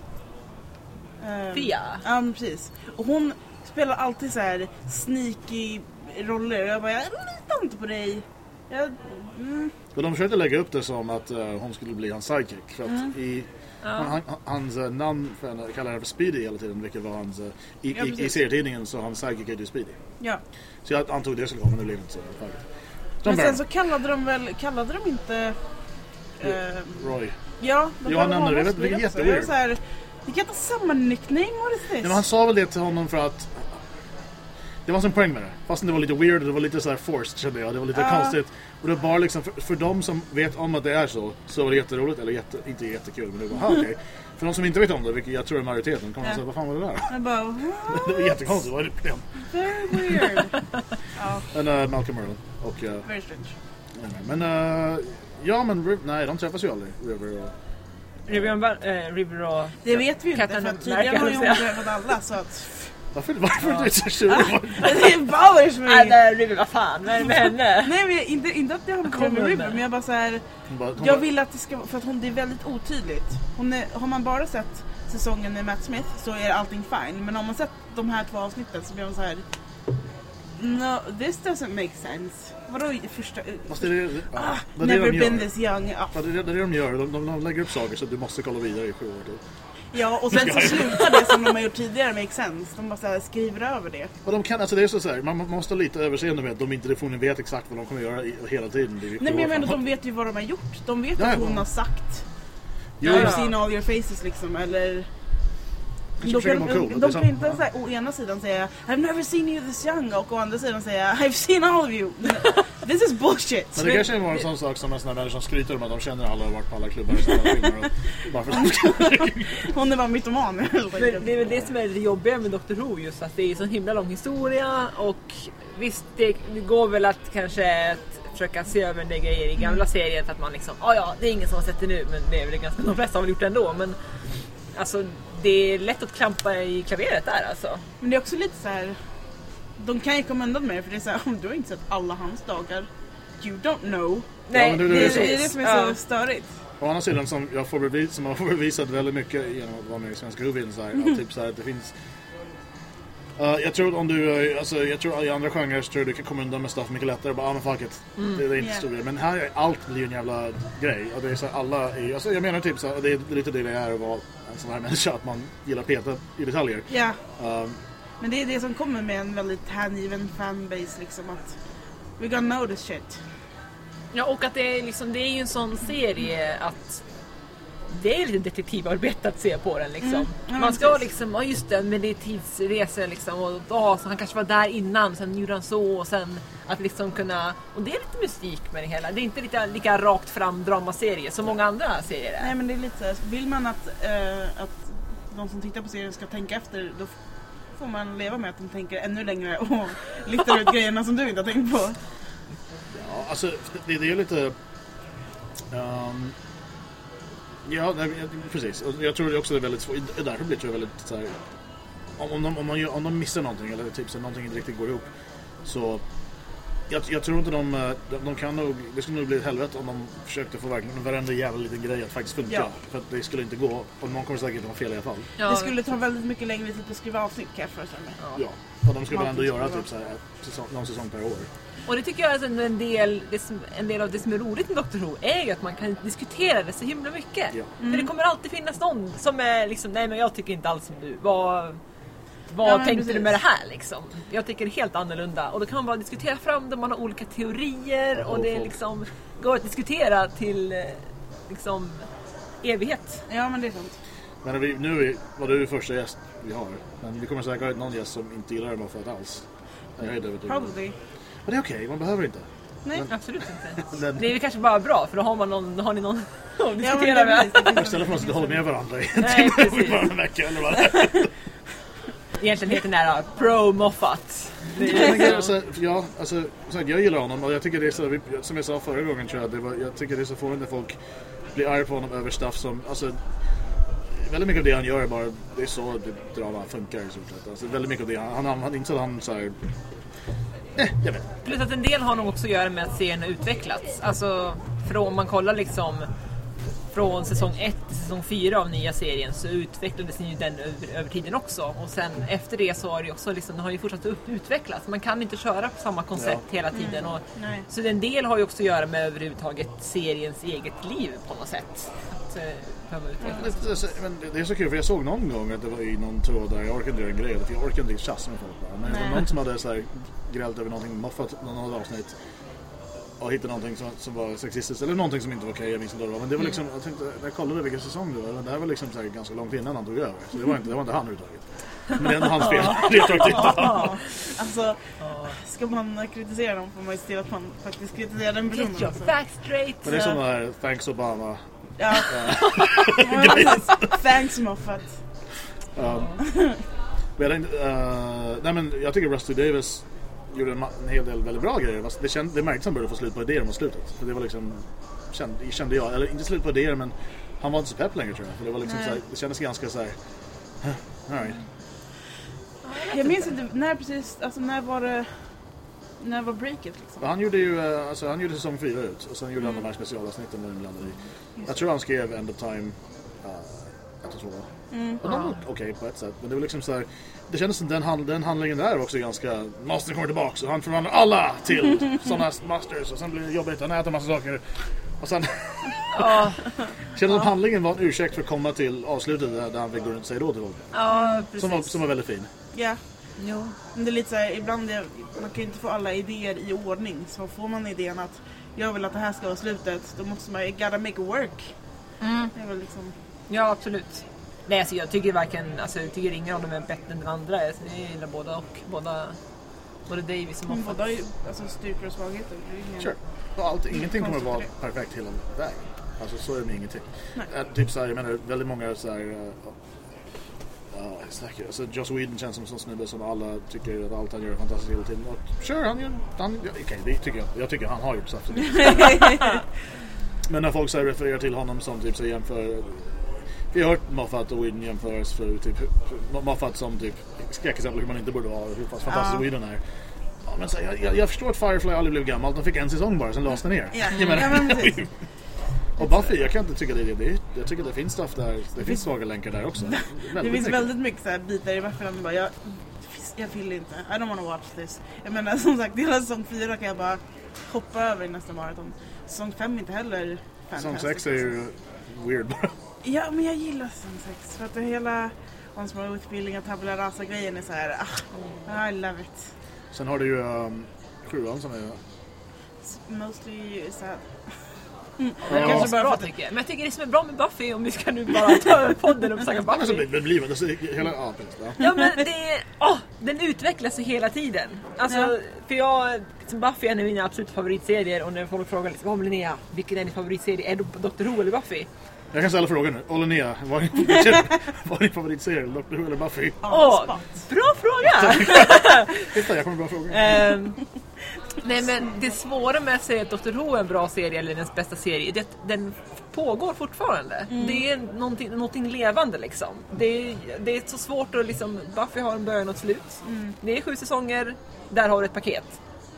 Um, Fia. Ja men precis. Och hon spelar alltid så här sneaky roller. Och jag bara, jag litar inte på dig. Jag, mm, Och de försökte lägga upp det som att eh, hon skulle bli hans sidekick. För att Mm. i, han, han, hans uh, namn för henne kallar henne för Speedy hela tiden, vilket var hans... eh, i, Ja, i, I serietidningen så hans sidekick heter ju Speedy. ja. Så jag antog det skulle komma, men det blev inte så. Men sen så kallade de väl, kallade de inte... Eh, Roy. ja, de Jo, han kallade nämnde det. Det är jätteweird. Vi kan inte ha samma nickname, this? Nej, men han sa väl det till honom för att... Det var som poäng med det. Fast det var lite weird och det var lite så här forced kände jag. Det var lite Ja. konstigt. Och det var bara liksom, för, för de som vet om att det är så, så var det jätteroligt. Eller jätte, inte jättekul, men det var, okej. För de som inte vet om det, vilket jag tror är majoriteten, kommer ja. säga, vad fan var det där? Jag bara, Det var jättekonstigt, vad är det? Very weird. Men uh, Malcolm Merlin och... Uh, very strange. men uh, ja men nej de träffas ju aldrig, River och... River, och Bar- River och... Det vet vi ju inte för tydligen har ju hon träffat alla så att... Varför, varför är du så tjurig? Det bothers me! Nej, nej, River, vad fan, vad är det med henne? Nej men inte, inte att det har Kom med med det. men jag bara så här. Hon bara, hon Jag bara, vill att det ska för att hon, det är väldigt otydligt. Hon är, har man bara sett säsongen med Matt Smith så är allting fine. Men om man sett de här två avsnitten så blir man så här. No, this doesn't make sense. Vadå första... Fast det är det, ja, Ah, det, är never de been gör. this young. Ja, Ja, det, är det, det är det de gör. De, de, de lägger upp saker så att du måste kolla vidare i sju år till. Ja och sen så slutar det som de har gjort tidigare make sense. De bara så här skriver över det. Och de kan, alltså det är så, så här, man måste ha lite överseende med att de inte vet exakt vad de kommer göra i, hela tiden. Nej men jag menar de vet ju vad de har gjort. De vet Ja, att ja. hon har sagt Jo, I've ja. seen all your faces liksom eller De kan, cool. de, är kan inte här, å ena sidan säga I've never seen you this young och å andra sidan säga I've seen all of you. This is bullshit. Men det kanske var en sån sak som en sån här människa som skryter om att de känner alla och varit på alla klubbar och sådana filmer. Hon är bara mytoman Men det är väl det som är det jobbiga med Doctor Who just att det är så himla lång historia och visst det går väl att kanske försöka se över en del grejer i gamla serier för att man liksom, ja ja det är ingen som har sett det nu men det är väl ganska, de flesta har väl gjort det ändå men alltså det är lätt att klampa i klaveret där alltså. Men det är också lite så här. De kan ju komma undan med det för det är så här, om du har inte sett alla hans dagar. You don't know. Nej, men det- Det, det är så. det, är det som är Ja. så störigt. Å andra sidan som jag får bevis, som jag får bevisat väldigt mycket genom att vara med i Svenska Huvuden så här, att typ så här, att det finns Uh, jag tror att om du, uh, alltså, jag tror i andra genrer så tror jag du kan komma undan med stuff mycket lättare. Bara, ah, men fuck it. Det, det är inte Yeah. stor grej. Men här är allt blir ju en jävla grej. Och det är så här, alla är, alltså, jag menar typ så här, det är lite det det är att vara en sån här människa. Att man gillar peta i detaljer. Ja. Um, Men det är det som kommer med en väldigt hängiven fanbase liksom att We gonna know this shit. Ja, och att det är, liksom, det är ju en sån serie att det är lite detektivarbete att se på den liksom. Mm. Man ska precis. liksom, ja just det, men det är tidsresor liksom och ja, så han kanske var där innan, sen gjorde han så och sen att liksom kunna, och det är lite mystik med det hela. Det är inte lika, lika rakt fram dramaserie som många andra serier är. Nej men det är lite vill man att, eh, att de som tittar på serien ska tänka efter då får man leva med att de tänker ännu längre och listar ut grejerna som du inte har tänkt på. Ja, alltså det, det är lite... ehm, ja, nej, precis. Och jag tror också det är väldigt svårt. Därför blir det väldigt så här, om, om, de, om, de, gör- om de missar någonting eller typ så någonting inte riktigt går ihop så jag, jag tror inte de, eh, de, de kan nog, det skulle nog bli ett helvete om de försökte få verkligen varenda jävla liten grej att faktiskt funka. Ja. För att det skulle inte gå. Och någon kommer säkert ha fel i alla fall. Ja, Det skulle ta väldigt mycket längre tid att skriva avsnitt kan jag föreställa mig. Ja. Och de skulle väl ändå göra typ så här, säsong, någon säsong per år. Och det tycker jag är en- en del, en del av det som är roligt med Dr Who är ju att man kan diskutera det så himla mycket. Ja. För det kommer alltid finnas någon som är liksom, nej men jag tycker inte alls som du. Vad, vad Ja, men tänkte du precis. med det här liksom? Jag tycker helt annorlunda. Och då kan man bara diskutera fram det, man har olika teorier och det är liksom, går att diskutera till eh, liksom evighet. Ja men det är sant. Men vi, nu är, var du första gäst vi har. Men vi kommer säkert ha någon gäst som inte gillar Moffat alls. Jag är övertygad. Probably. Men det är okej, man behöver inte. Nej. Absolut inte. Men, Det är väl kanske bara bra för då har man någon, har ni någon att Ja, men diskutera är med. istället för att sitta och hålla med varandra i en Nej, timme eller vad. Egentligen heter den här Pro Moffat. Det Jag är tänker, alltså, ja, alltså, sagt, jag gillar honom och jag tycker det är så, vi- som jag sa förra gången tror jag, det var, jag tycker det är så fånigt när folk blir arga på honom över stuff som, alltså Väldigt mycket av det han gör är bara, det är så det, drama funkar i stort sett. Alltså, väldigt mycket av det, han, han, han inte så han så här, eh, jag vet. Plus att en del har nog också att göra med att serien har utvecklats. Alltså, från, om man kollar liksom från säsong 1 till säsong 4 av nya serien så utvecklades ju den över, över tiden också. Och sen efter det så har det också liksom, den har ju fortsatt upp, utvecklas. Man kan inte köra på samma koncept hela tiden. Och, Nej. så en del har ju också att göra med överhuvudtaget seriens eget liv på något sätt. Att, eh, men det- är så kul för jag såg någon gång att det var i någon tråd där jag orkade inte göra en grej för jag orkade inte tjafsa med folk bara. Men det var någon som hade så här grällt över någonting Moffat, någon avsnitt och hittade någonting som, som var sexistiskt eller någonting som inte var okej, jag minns inte vad det var. Men det var liksom, jag tänkte, när jag kollade vilken säsong det var, det här var liksom så här ganska långt innan han tog över. Så det var inte, det var inte han överhuvudtaget. Men det är ändå hans fel, retroaktivt. Ja, alltså, ska man kritisera dem får man ju se till att man faktiskt kritiserar den personen. Get your Alltså. facts straight! Men det är som den här Thanks Obama. Ja. Thanks Moffat. Um, men jag, tänkte, eh, nej men jag tycker Rusty Davis gjorde en, en hel del väldigt bra grejer. Det, känd, det märktes att han började få slut på idéer mot slutet. För det var liksom, kände, kände jag, eller inte slut på idéer men han var inte så pepp längre tror jag. För det, var liksom Nej. så här, det kändes ganska så här. "Huh, all right. Jag minns inte, när precis, alltså när var det, när var breaket liksom? Han gjorde ju eh, alltså, han gjorde säsong fyra ut och sen gjorde han de här specialavsnitten där de blandade i. Jag tror han skrev End of Time 1 och 2. Och de var okej på ett sätt. Men det var liksom så här. Det kändes som den, hand, den handlingen där var också ganska... Mastern kommer tillbaks och han förvandlar alla till sådana masters och sen blir det jobbigt. Han äter massa saker. Och sen... Ja, kändes som handlingen var en ursäkt för att komma till avslutet där, han fick gå runt och säga då till folk. ja Som var, precis. som var väldigt fin. Ja, Jo. men det är lite så här, ibland är, man kan ju inte få alla idéer i ordning. Så får man idén att jag vill att det här ska vara slutet, då måste man ju gotta make it work. Mm. Det är väl liksom, Ja, absolut. Nej, alltså, jag tycker varken, alltså, jag tycker ingen av dem är bättre än den andra. Jag gillar båda och båda, både Davis och Moffat. båda har ju alltså, styrkor och svagheter. Ingen- Sure. Och allt, ingenting kommer att vara perfekt hela vägen. Alltså så är det med ingenting. Äh, typ såhär, jag menar väldigt många såhär... Uh, snackar. Alltså Joss Whedon känns som en sån snubbe som alla tycker att allt han gör är fantastiskt hela tiden. Och sure, han gör... Han, Okej, det tycker jag. Jag tycker han har gjort saker. Men när folk så här refererar till honom som typ så jämför... Vi har hört Moffat och Whedon jämföras för typ Moffat som typ skräckexempel hur man inte borde vara hur pass fantastisk Ja. Whedon är. Ja, men så, jag, jag, jag förstår att Firefly aldrig blev gammalt. De fick en säsong bara, sen lades den ner. Ja, Jag menar- ja men och Buffy, jag kan inte tycka det. är det. jag tycker det finns stuff där. Det finns svaga länkar där också. Det finns mycket. väldigt mycket så här bitar i varför man bara, jag, jag vill inte, I don't wanna watch this. Jag menar som sagt, hela säsong 4 kan jag bara hoppa över i nästa maraton. Säsong 5 är inte heller Säsong. 6 är ju weird bara. Ja, men jag gillar säsong 6 för att det hela Once More With Feeling och Tabula Rasa grejen är så här, ah, I love it. Sen har du ju um, sjuan som är mostly sad. Det Ja. är Kanske bara bra tycker jag. Men jag tycker det som är bra med Buffy, om vi ska nu bara ta över podden och snacka Alltså, Buffy. det blir alltså, hela... Ja, men det är, åh, den utvecklas ju hela tiden. Alltså, Ja. för jag, liksom Buffy är en av mina absolut favoritserier och när folk frågar liksom, vad Linnea, vilken är din favoritserie? Är det Dr Who eller Buffy? Jag kan ställa frågan nu. Linnea, vad är din- favoritserie? Dr Who eller Buffy? Åh, spot. bra fråga! Titta, jag kommer bra frågor. Ehm, nej men det svåra med att säga att Dr Who är en bra serie eller dens bästa serie, det är att den pågår fortfarande. Det är någonting, någonting levande liksom. Det är, det är så svårt att liksom, Buffy har en början och ett slut. Det är sju säsonger, där har du ett paket.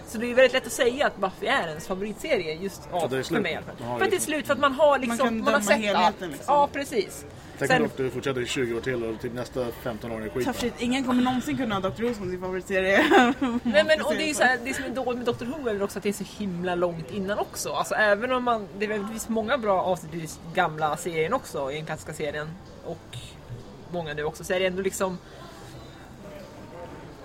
Så det är väldigt lätt att säga att Buffy är ens favoritserie just ja, det är för mig i alla fall. Man För att det är slut, för att man har liksom, kan man, har sett allt. liksom. Ja precis. Tänk om Sen, Doctor Who fortsätter i 20 år till och typ nästa 15 år är skit. Shit. Ingen kommer någonsin kunna ha Dr. Who som sin favoritserie. Nej men och det är så här, det som är dåligt med Dr Who är också att det är så himla långt innan också. Alltså även om man, det är- det finns många bra avsnitt i gamla serien också, i den klassiska serien. Och många nu också, så är det ändå liksom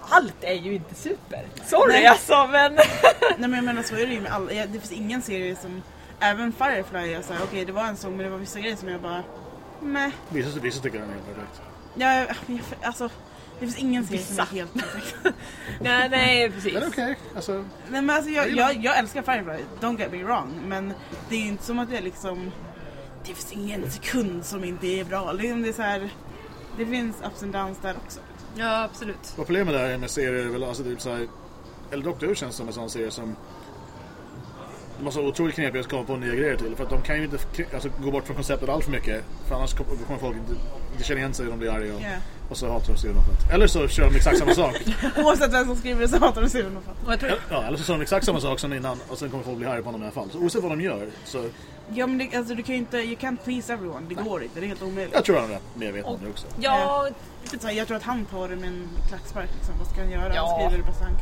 allt är ju inte super. Sorry Nej. alltså men... Nej men jag menar så är det ju med alla. Det finns ingen serie som, även Firefly, jag säger okej det var en sång men det var vissa grejer som jag bara, meh. Vissa, vissa tycker den är helt perfekt. Ja, jag, alltså, det finns ingen serie som är helt perfekt. nej, nej precis. Men okej, alltså. Nej men alltså jag, jag, jag älskar Firefly, don't get me wrong. Men det är ju inte som att jag liksom, det finns ingen sekund som inte är bra. Liksom det är så här, det finns ups and downs där också. Ja absolut. Vad problemet är med serier är väl alltså typ såhär... Eller Doctor Who känns som en sån serie som... De måste vara otroligt knepiga att komma på nya grejer till. För att de kan ju inte alltså, gå bort från konceptet allt för mycket. För annars kommer folk inte, inte känna igen sig och de blir arga. Och, Yeah. och så hatar de något. Eller så kör de exakt samma sak. Oavsett vem som skriver det så hatar de och. Och jag tror, Ja, eller så kör de exakt samma sak som innan och sen kommer folk bli arga på honom i alla fall. Så oavsett vad de gör så... Ja men det, alltså, du kan ju inte, you can't please everyone. Det går inte, det är helt omöjligt. Jag tror han är rätt medveten om det också. ja, Så här, jag tror att han tar det med en klackspark liksom. Vad ska han göra? Ja. Han skriver det bästa han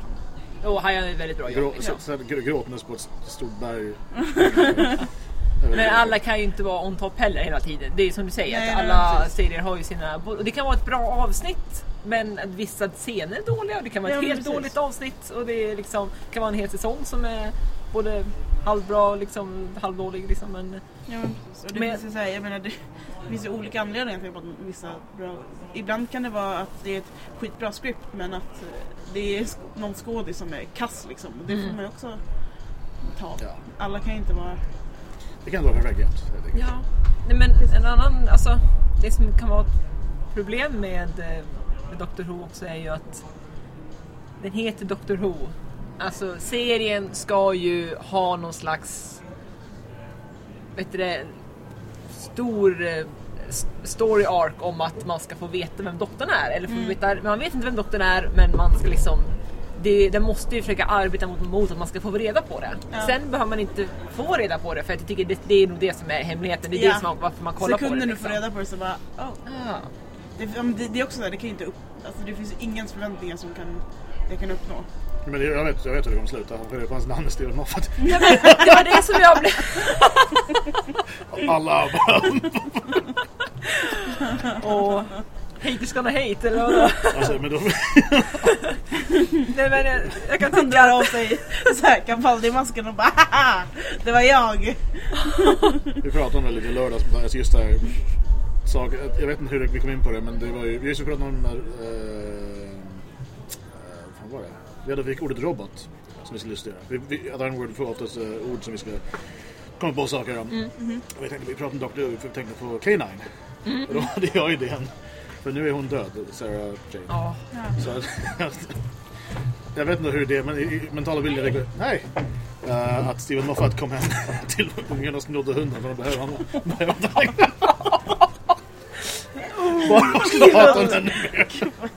kan. och han gör ett väldigt bra jobb. Grå, grå- gråtandes på ett stort berg. Men alla kan ju inte vara on top heller hela tiden. Det är som du säger, Nej, att nej, alla precis. serier har ju sina... Och det kan vara ett bra avsnitt, men vissa scener är dåliga. och Det kan vara Ja, ett men helt precis. dåligt avsnitt och det är liksom, kan vara en hel säsong som är både halvbra och liksom halvdålig. Liksom, men, Ja, men precis. Och det Men- finns ju så här, jag menar, det, det finns ju olika anledningar till att vissa bra... Ibland kan det vara att det är ett skitbra script men att eh, det är någon skådis som är kass liksom. Och Det får Mm. man ju också ta. Ja. Alla kan ju inte vara... Det kan vara perfekt jämt. ja. Nej, men en annan, alltså, det som kan vara ett problem med, eh, med Doctor Who också är ju att den heter Doctor Who. Alltså serien ska ju ha någon slags vet du det, stor eh, story arc om att man ska få veta vem doktorn är. Eller få veta, man vet inte vem doktorn är men man ska liksom det, den måste ju försöka arbeta mot, mot att man ska få reda på det. Ja. Sen behöver man inte få reda på det för jag tycker det, det är nog det som är hemligheten. Det är Ja. det som man, varför man kollar på det. Sekunden du liksom. får reda på det så bara... Oh. Ja. Det, det, det är också så här, det kan ju inte upp... Alltså det finns ju ingens förväntningar som kan, det kan uppnå. Men det, jag, vet, jag vet hur det kommer sluta. För det fanns namn Steven Moffat. Ja, men det var det som jag blev... Alla bara... Och haters gonna hate eller vadå? Alltså, men då, Nej men jag, jag kan tycka drar att... av sig så här Capaldi-masken och bara Haha! Det var jag! vi pratade om det lite i lördags. Alltså just det här. Sak, jag vet inte hur vi kom in på det men det var ju... Vi pratade om den där... Eh, eh, vad fan var det? Vi hade fick ordet robot. Som vi skulle justera. Vi, vi, att Word får oftast uh, ord som vi ska komma på saker om. Och vi, tänkte, vi pratade om Dr. Who, vi tänkte på K9. Och då hade jag idén. För nu är hon död, Sarah Jane. Ja. Så jag vet inte hur det är, men i, mentala bilder det Nej! Eh, att Steven Moffat kom hem till ungen och snodde hunden för de behöver honom. Bara skulle hata honom ännu mer.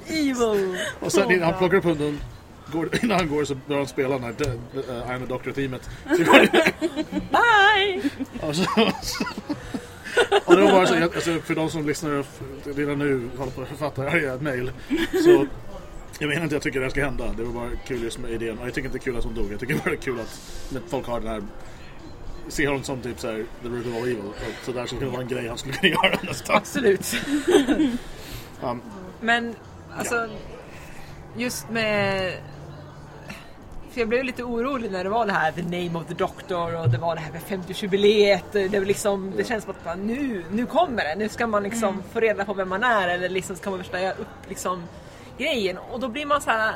Evil! Och sen han plockar upp hunden, går, innan han går så börjar han spela den här uh, I'm a Doctor-teamet. Det- Bye! Och, så, och det var bara så, alltså, för de som lyssnar redan nu håller på att författa arga mail. Så jag menar inte att jag tycker det här ska hända. Det var bara kul just med idén. Och jag tycker inte det är kul att hon dog. Jag tycker bara det är kul att folk har den här ser honom som typ såhär the root of all evil. Så där skulle kunna vara en grej han skulle kunna göra nästan. Absolut. Um, Men alltså, just med... För jag blev lite orolig när det var det här The name of the doctor och det var det här med 50-årsjubileet. Det, var liksom, det känns som att bara, nu, nu kommer det. Nu ska man liksom få reda på vem man är eller liksom ska man förstärka upp liksom grejen. Och då blir man så här.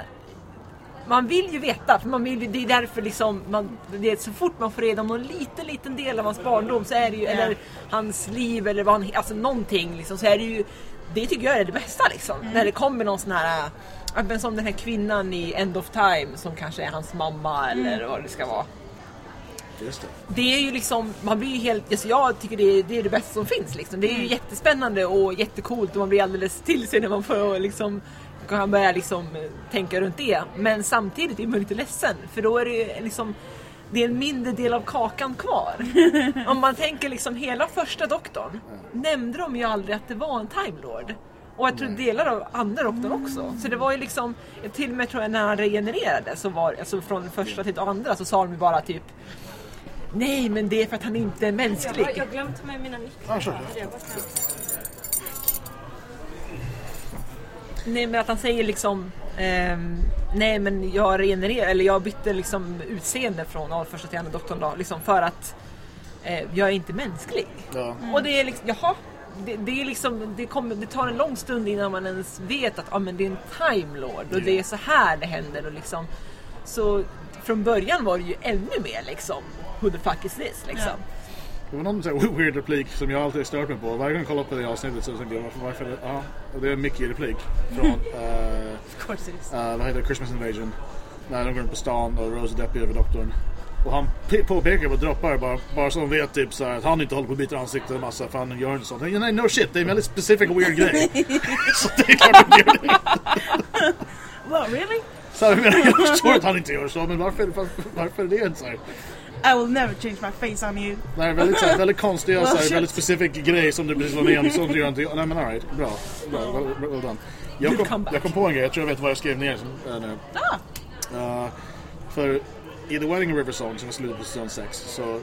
Man vill ju veta, för man vill, det är därför liksom man, det är så fort man får reda om någon liten, liten del av hans barndom så är det ju, Ja. eller hans liv eller vad han, alltså någonting liksom, så är det ju, det tycker jag är det bästa liksom. När det kommer någon sån här, men som den här kvinnan i End of Time som kanske är hans mamma eller vad det ska vara. Just det. Det är ju liksom, man blir ju helt, alltså jag tycker det är, det är det bästa som finns liksom. Det är ju jättespännande och jättecoolt och man blir alldeles till sig när man får liksom kan börja liksom eh, tänka runt det. Men samtidigt är man lite ledsen för då är det ju liksom det är en mindre del av kakan kvar. Om man tänker liksom hela första doktorn nämnde de ju aldrig att det var en Time Lord. Och jag tror delar av andra doktorn också. Så det var ju liksom, till och med tror jag när han regenererade så var alltså från den första till andra så sa de ju bara typ Nej men det är för att han inte är Jag har, mänsklig. jag har glömt ta med mina nycklar. Nej men att han säger liksom ehm, Nej men jag regenererar eller jag bytte liksom utseende från första till andra doktorn då, liksom för att eh, jag är inte mänsklig. Ja. Och det är liksom, jaha. Det, det, är liksom, det, kommer, det tar en lång stund innan man ens vet att ah, men det är en time lord och det är så här det händer. Och liksom, så från början var det ju ännu mer liksom Who the fuck is this? Liksom. Det var någon sån här weird replik som jag alltid stört mig på. Varje gång jag kollar på det avsnittet så tänker jag varför, det, ja, och det är en Mickey-replik från uh, Of course it is. vad heter det, Christmas Invasion. När de går runt på stan och Rose är deppig över doktorn. Och han pe- påpekar på droppar bara, bara så de vet typ så här, att han inte håller på att byta ansikte en massa för han gör inte sånt. Nej, no shit, det är en väldigt specific weird grej. så det är klart han gör det. Well, really? Så här, jag, menar, jag förstår att han inte gör så, men varför, varför, varför är det inte så här? I will never change my face on you. Det är väldigt, så här, väldigt konstiga, så här, shit. väldigt specific grej som du precis var med om. Som du gör inte, nej men alright, bra. bra well, well done. Jag kom, jag kom på en grej, jag tror jag vet vad jag skrev ner som, äh, nu. Ah, Uh, för i The Wedding River Song som är slutet på säsong 6 så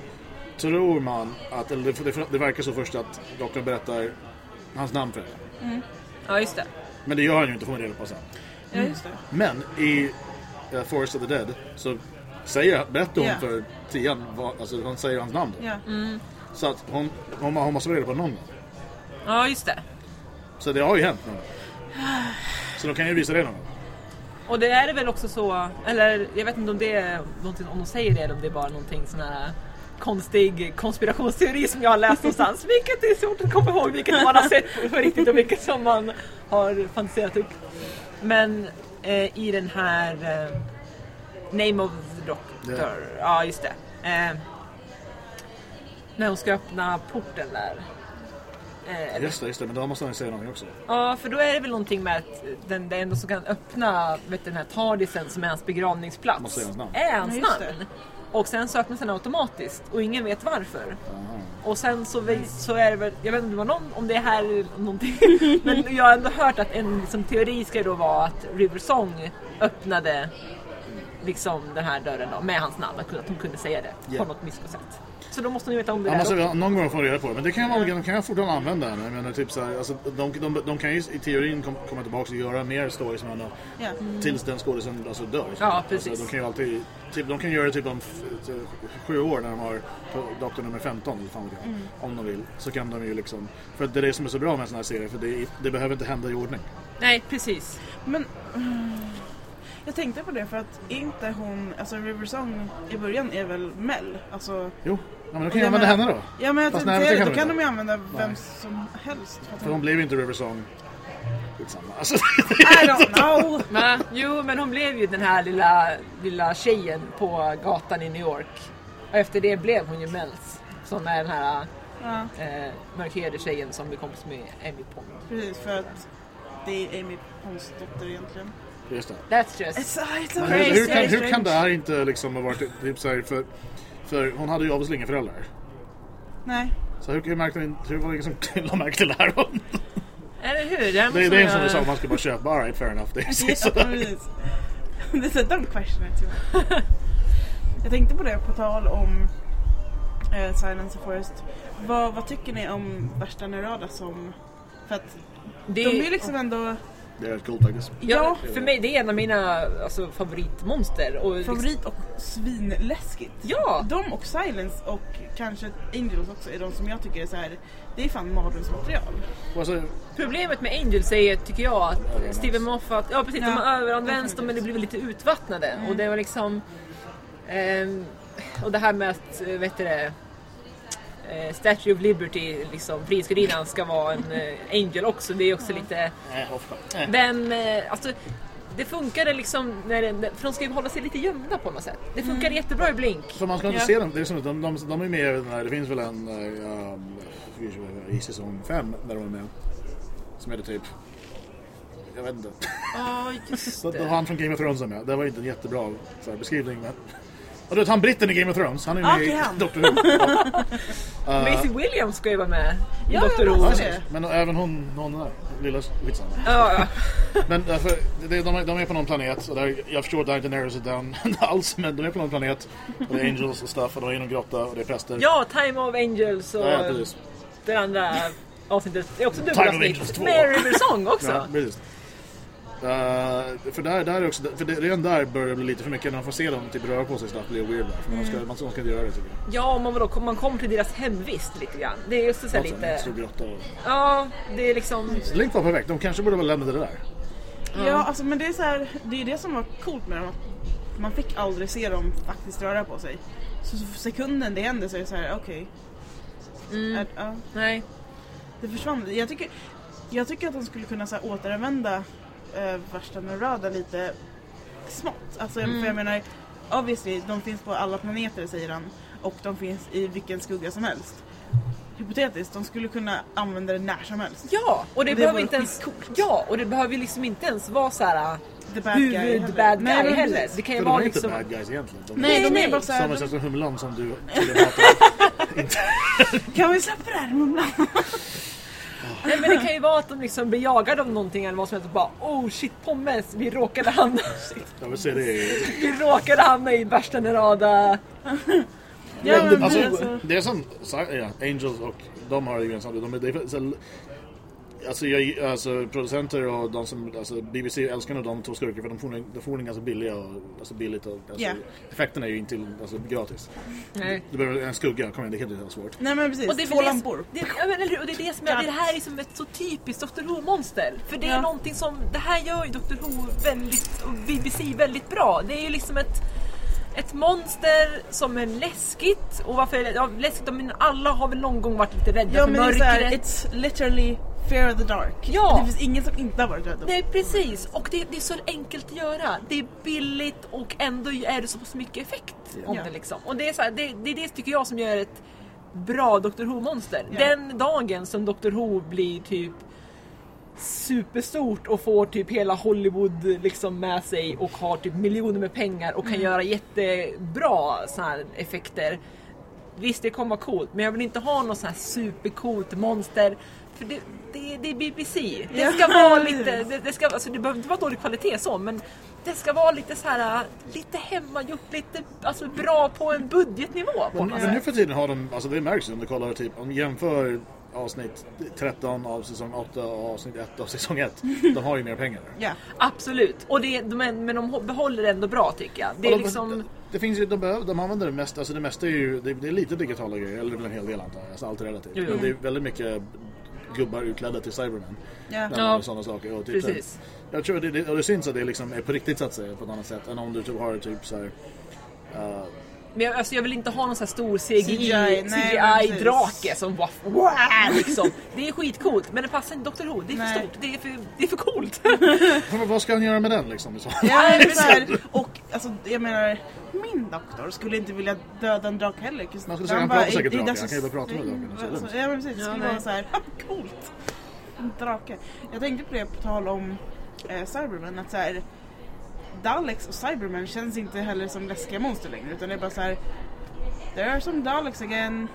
tror man att, eller det, det, verkar så först att doktorn berättar hans namn för henne. Ja just det. Men det gör han ju inte, får man reda på sen. ja just det. Men i uh, Forest of the Dead så säger, berättar hon Ja. för Tian, vad, alltså hon säger hans namn då. Ja. Så att hon, hon, hon måste vara reda på någon. Ja just det. Så det har ju hänt någon. Så de kan ju visa det någon gång. Och det är väl också så, eller jag vet inte om det är någonting, om de säger det eller om det är bara någonting sån här konstig konspirationsteori som jag har läst någonstans. Vilket är svårt att komma ihåg vilket man har sett på riktigt och vilket som man har fantiserat upp. Men eh, i den här eh, Name of the Doctor, ja just det. Eh, när hon ska öppna porten där. Eh, Just det, just det, men då måste han ju säga någonting också. Ja, för då är det väl någonting med att den, den enda som kan öppna vet du, den här tardisen som är hans begravningsplats Måste säga hans namn. är hans Ja, namn. Och sen så öppnas den automatiskt och ingen vet varför. Och sen så, vi- så är det väl, jag vet inte om det var någon, om det är här eller någonting. Men jag har ändå hört att en liksom, teori ska då vara att River Song öppnade liksom den här dörren då, med hans namn. Att hon- att hon kunde säga det Ja. på något mysko sätt. Så då måste ni veta om det Han där måste, någon gång får reda på det, men det kan, vara, de kan jag fortfarande använda den. Jag menar, typ så här, alltså, de, de, de kan ju i teorin kom, komma tillbaka och göra mer stories med honom Ja. tills den skådisen alltså, dör. Ja, precis. Alltså, de kan ju alltid, typ, de kan göra det typ om sju år när de har på doktor nummer 15 eller fan jag, om de vill. Så kan de ju liksom, för det är det som är så bra med en sån här serie, för det, det behöver inte hända i ordning. Nej, precis. Men mm, jag tänkte på det för att inte hon, alltså River Song i början är väl Mel? Alltså, Jo, ja, men då kan jag använda henne då. ja men jag Fast tänkte nej, kan det, då de kan inte. de ju använda vem Nej. som helst. För hon blev ju inte River Song. Skitsamma. Alltså, I don't know! Men, jo, men hon blev ju den här lilla, lilla tjejen på gatan i New York. Och efter det blev hon ju Mels. Som är den här Ja, eh, mörkhyade tjejen som blir kompis med Amy Pond. precis för att det är Amy Ponds dotter egentligen. just det. That's just... It's, it's Men a hur, hur, kan, hur kan det här inte liksom ha varit typ så här, för, för hon hade ju obviously inga föräldrar. Nej. Så hur, hur, märkte, ni- hur var det ingen som la märke till det här? Eller hur? Det, Det, det är som du sa, man ska bara köpa. Alright, fair enough. Det är Ja, så. precis. Det är så don't question it too much. Jag tänkte på det på tal om eh, Silence of Forest. Vad, vad tycker ni om värsta Nerada som... För att Det, de är ju liksom ändå... Det är coolt faktiskt. Ja, för mig det är en av mina alltså, favoritmonster. Och liksom- Favorit och svinläskigt. Ja! De och Silence och kanske Angels också är de som jag tycker är så här. Det är fan mardrömsmaterial. Alltså, Problemet med Angels är, tycker jag, att Överanvänds. Steven Moffat, ja precis, de Ja, har överanvänts dem men det blir lite utvattnade. Mm. Och det var liksom... ehm, och det här med att, eh, vet du det, eh, Statue of Liberty, liksom Frihetsgudinnan, ska vara en eh, Angel också. Det är också lite... Men eh, alltså, det funkade liksom, när det, för de ska ju hålla sig lite gömda på något sätt. Det funkade Mm. jättebra i Blink. För man ska inte Ja. se dem, det är som de, de, de är med i den här, det finns väl en uh, i säsong 5 där de är med. Som heter typ, jag vet inte. Ja, just Så det det. han från Game of Thrones med. Det var inte en jättebra så här, beskrivning men. Och du vet han britten i Game of Thrones, han är med Okej, i han. Doctor Who. Ja. Maisie Williams ska ju vara med i Ja, jag Who. Ja. Men även hon, hon där, lilla skitsamma. Ja, ja. Men därför, det, de, är, de är på någon planet och där, jag förstår att det här inte narrows it down alls men de är på någon planet och det är angels och stuff och de är i någon grotta och det är präster. ja, Time of Angels och Ja, det andra avsnittet. Det är också dubbelavsnitt. 2. Med River Song också. Ja, precis. Uh, för där, där är också, för det, redan där börjar det bli lite för mycket när man får se dem typ röra på sig snabbt blir det weird där. För man ska, man, ska, man ska inte göra det tycker jag. Ja, om man, vadå, man kommer till deras hemvist lite grann. Det är just så här Alltså, en lite... stor grotta och... Ja, det är liksom... Link var perfekt, de kanske borde ha lämnat det där. Ja, alltså men det är så här, det är det som var coolt med dem. Att man fick aldrig se dem faktiskt röra på sig. Så, så för sekunden det hände så är det så här, okej. Mm, Är- Ja, nej. det försvann. Jag tycker, jag tycker att de skulle kunna så här, återanvända äh, värsta Narada lite smått. Alltså, Mm. För jag menar, obviously, de finns på alla planeter säger han. Och de finns i vilken skugga som helst. Hypotetiskt, de skulle kunna använda det när som helst. Ja, och det, Det behöver inte ens... Ja, och det behöver ju liksom inte ens vara så här The bad guy heller. Nej. Det kan ju För de vara är inte liksom... bad guys egentligen. De Nej, de nej. är bara så här, Samma de- sätt som Humlan som du hatar. Kan vi släppa det här Mumlan? Nej, men det kan ju vara att de liksom blir jagade av någonting eller vad som helst och bara Oh shit pommes, vi råkade hamna, Jag vill se det vi råkade hamna i värsta Nerada. Ja, men Alltså, alltså, det är som ja, Angels och de har ju gemensamt. De är, det är, alltså, jag, alltså producenter och de som, alltså BBC älskar nog de två skurkar för de får, de får den ganska billiga och alltså billigt och alltså, Ja. effekterna är ju inte alltså, gratis. Nej. Du behöver en skugga, kom igen det kan inte vara svårt. nej men precis, Och det, är två lampor. det, ja, men, eller och det är det som är, det här är som ett så typiskt Dr Who-monster. För det är Ja. någonting som, det här gör ju Dr Who väldigt, och BBC väldigt bra. Det är ju liksom ett, ett monster som är läskigt. Och varför är det ja, läskigt? Men alla har väl någon gång varit lite rädda Ja för men det är såhär, mörkret. it's literally fear of the dark. Ja. Det finns ingen som inte har varit rädd. Nej precis, och det, det är så enkelt att göra. Det är billigt och ändå är det så pass mycket effekt om Ja. det liksom. Och det är, så här, det, det är det tycker jag som gör ett bra Dr Who-monster. Ja. Den dagen som Dr Who blir typ superstort och får typ hela Hollywood liksom med sig och har typ miljoner med pengar och kan Mm. göra jättebra så här effekter. Visst det kommer vara coolt men jag vill inte ha något så här supercoolt monster för det, det, det är BBC. Det Ja, ska vara lite, det, det, ska, alltså det behöver inte vara dålig kvalitet så men det ska vara lite så här lite hemmagjort, lite alltså bra på en budgetnivå på Men, men nu sätt. för tiden har de, alltså det märks ju om du kollar typ, om jämför avsnitt 13 av säsong 8 och avsnitt 1 av säsong 1. De har ju mer pengar. Ja. Absolut, och det, men, men de behåller det ändå bra tycker jag. Det är de, liksom... det finns ju, de, behöver, de använder det mesta, alltså det mesta är ju, det, det är lite digitala grejer, eller en hel del antar jag, alltså allt är relativt. Jo. Men det är väldigt mycket gubbar utklädda till Cybermen. Ja. Ja. Sådana saker. Och typ Precis. jag tror det, det, och det syns att det liksom är på riktigt så att säga på ett annat sätt än om du typ har typ så här. eh, Men jag, alltså jag vill inte ha någon sån här stor CGI, CGI. CGI-drake som bara wow, liksom. Det är skitcoolt men det passar inte Dr Who. Det är för Nej. stort, det är för, det är för coolt. men vad ska han göra med den liksom? Så? Ja, så här, och alltså, jag menar, min doktor skulle inte vilja döda en drake heller. Man skulle säga, han pratar bara, säkert "It drake, han kan ju bara prata med sting." draken, så Alltså. Ja men precis, det skulle vara såhär, coolt. En drake. Jag tänkte på det på tal om eh, Cybermen, att såhär Daleks och Cybermen känns inte heller som läskiga monster längre utan det är bara så här. There are some Daleks again.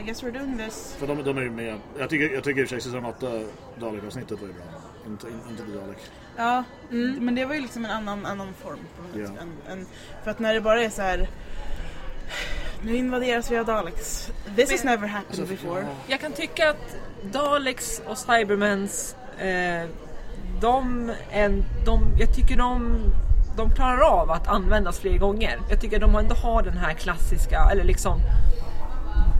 I guess we're doing this. För de, de är ju med. Jag tycker, jag tycker i och för sig säsong 8 Dalek-avsnittet var ju bra. Inte, in, inte The Dalek. Ja, men det var ju liksom en annan, annan form. På något. Ja. En, en, för att när det bara är så här. Nu invaderas vi av Daleks. This has never happened Alltså, before. ja. Jag kan tycka att Daleks och Cybermans eh, de, en, de, jag tycker de, de klarar av att användas fler gånger. Jag tycker de ändå har den här klassiska, eller liksom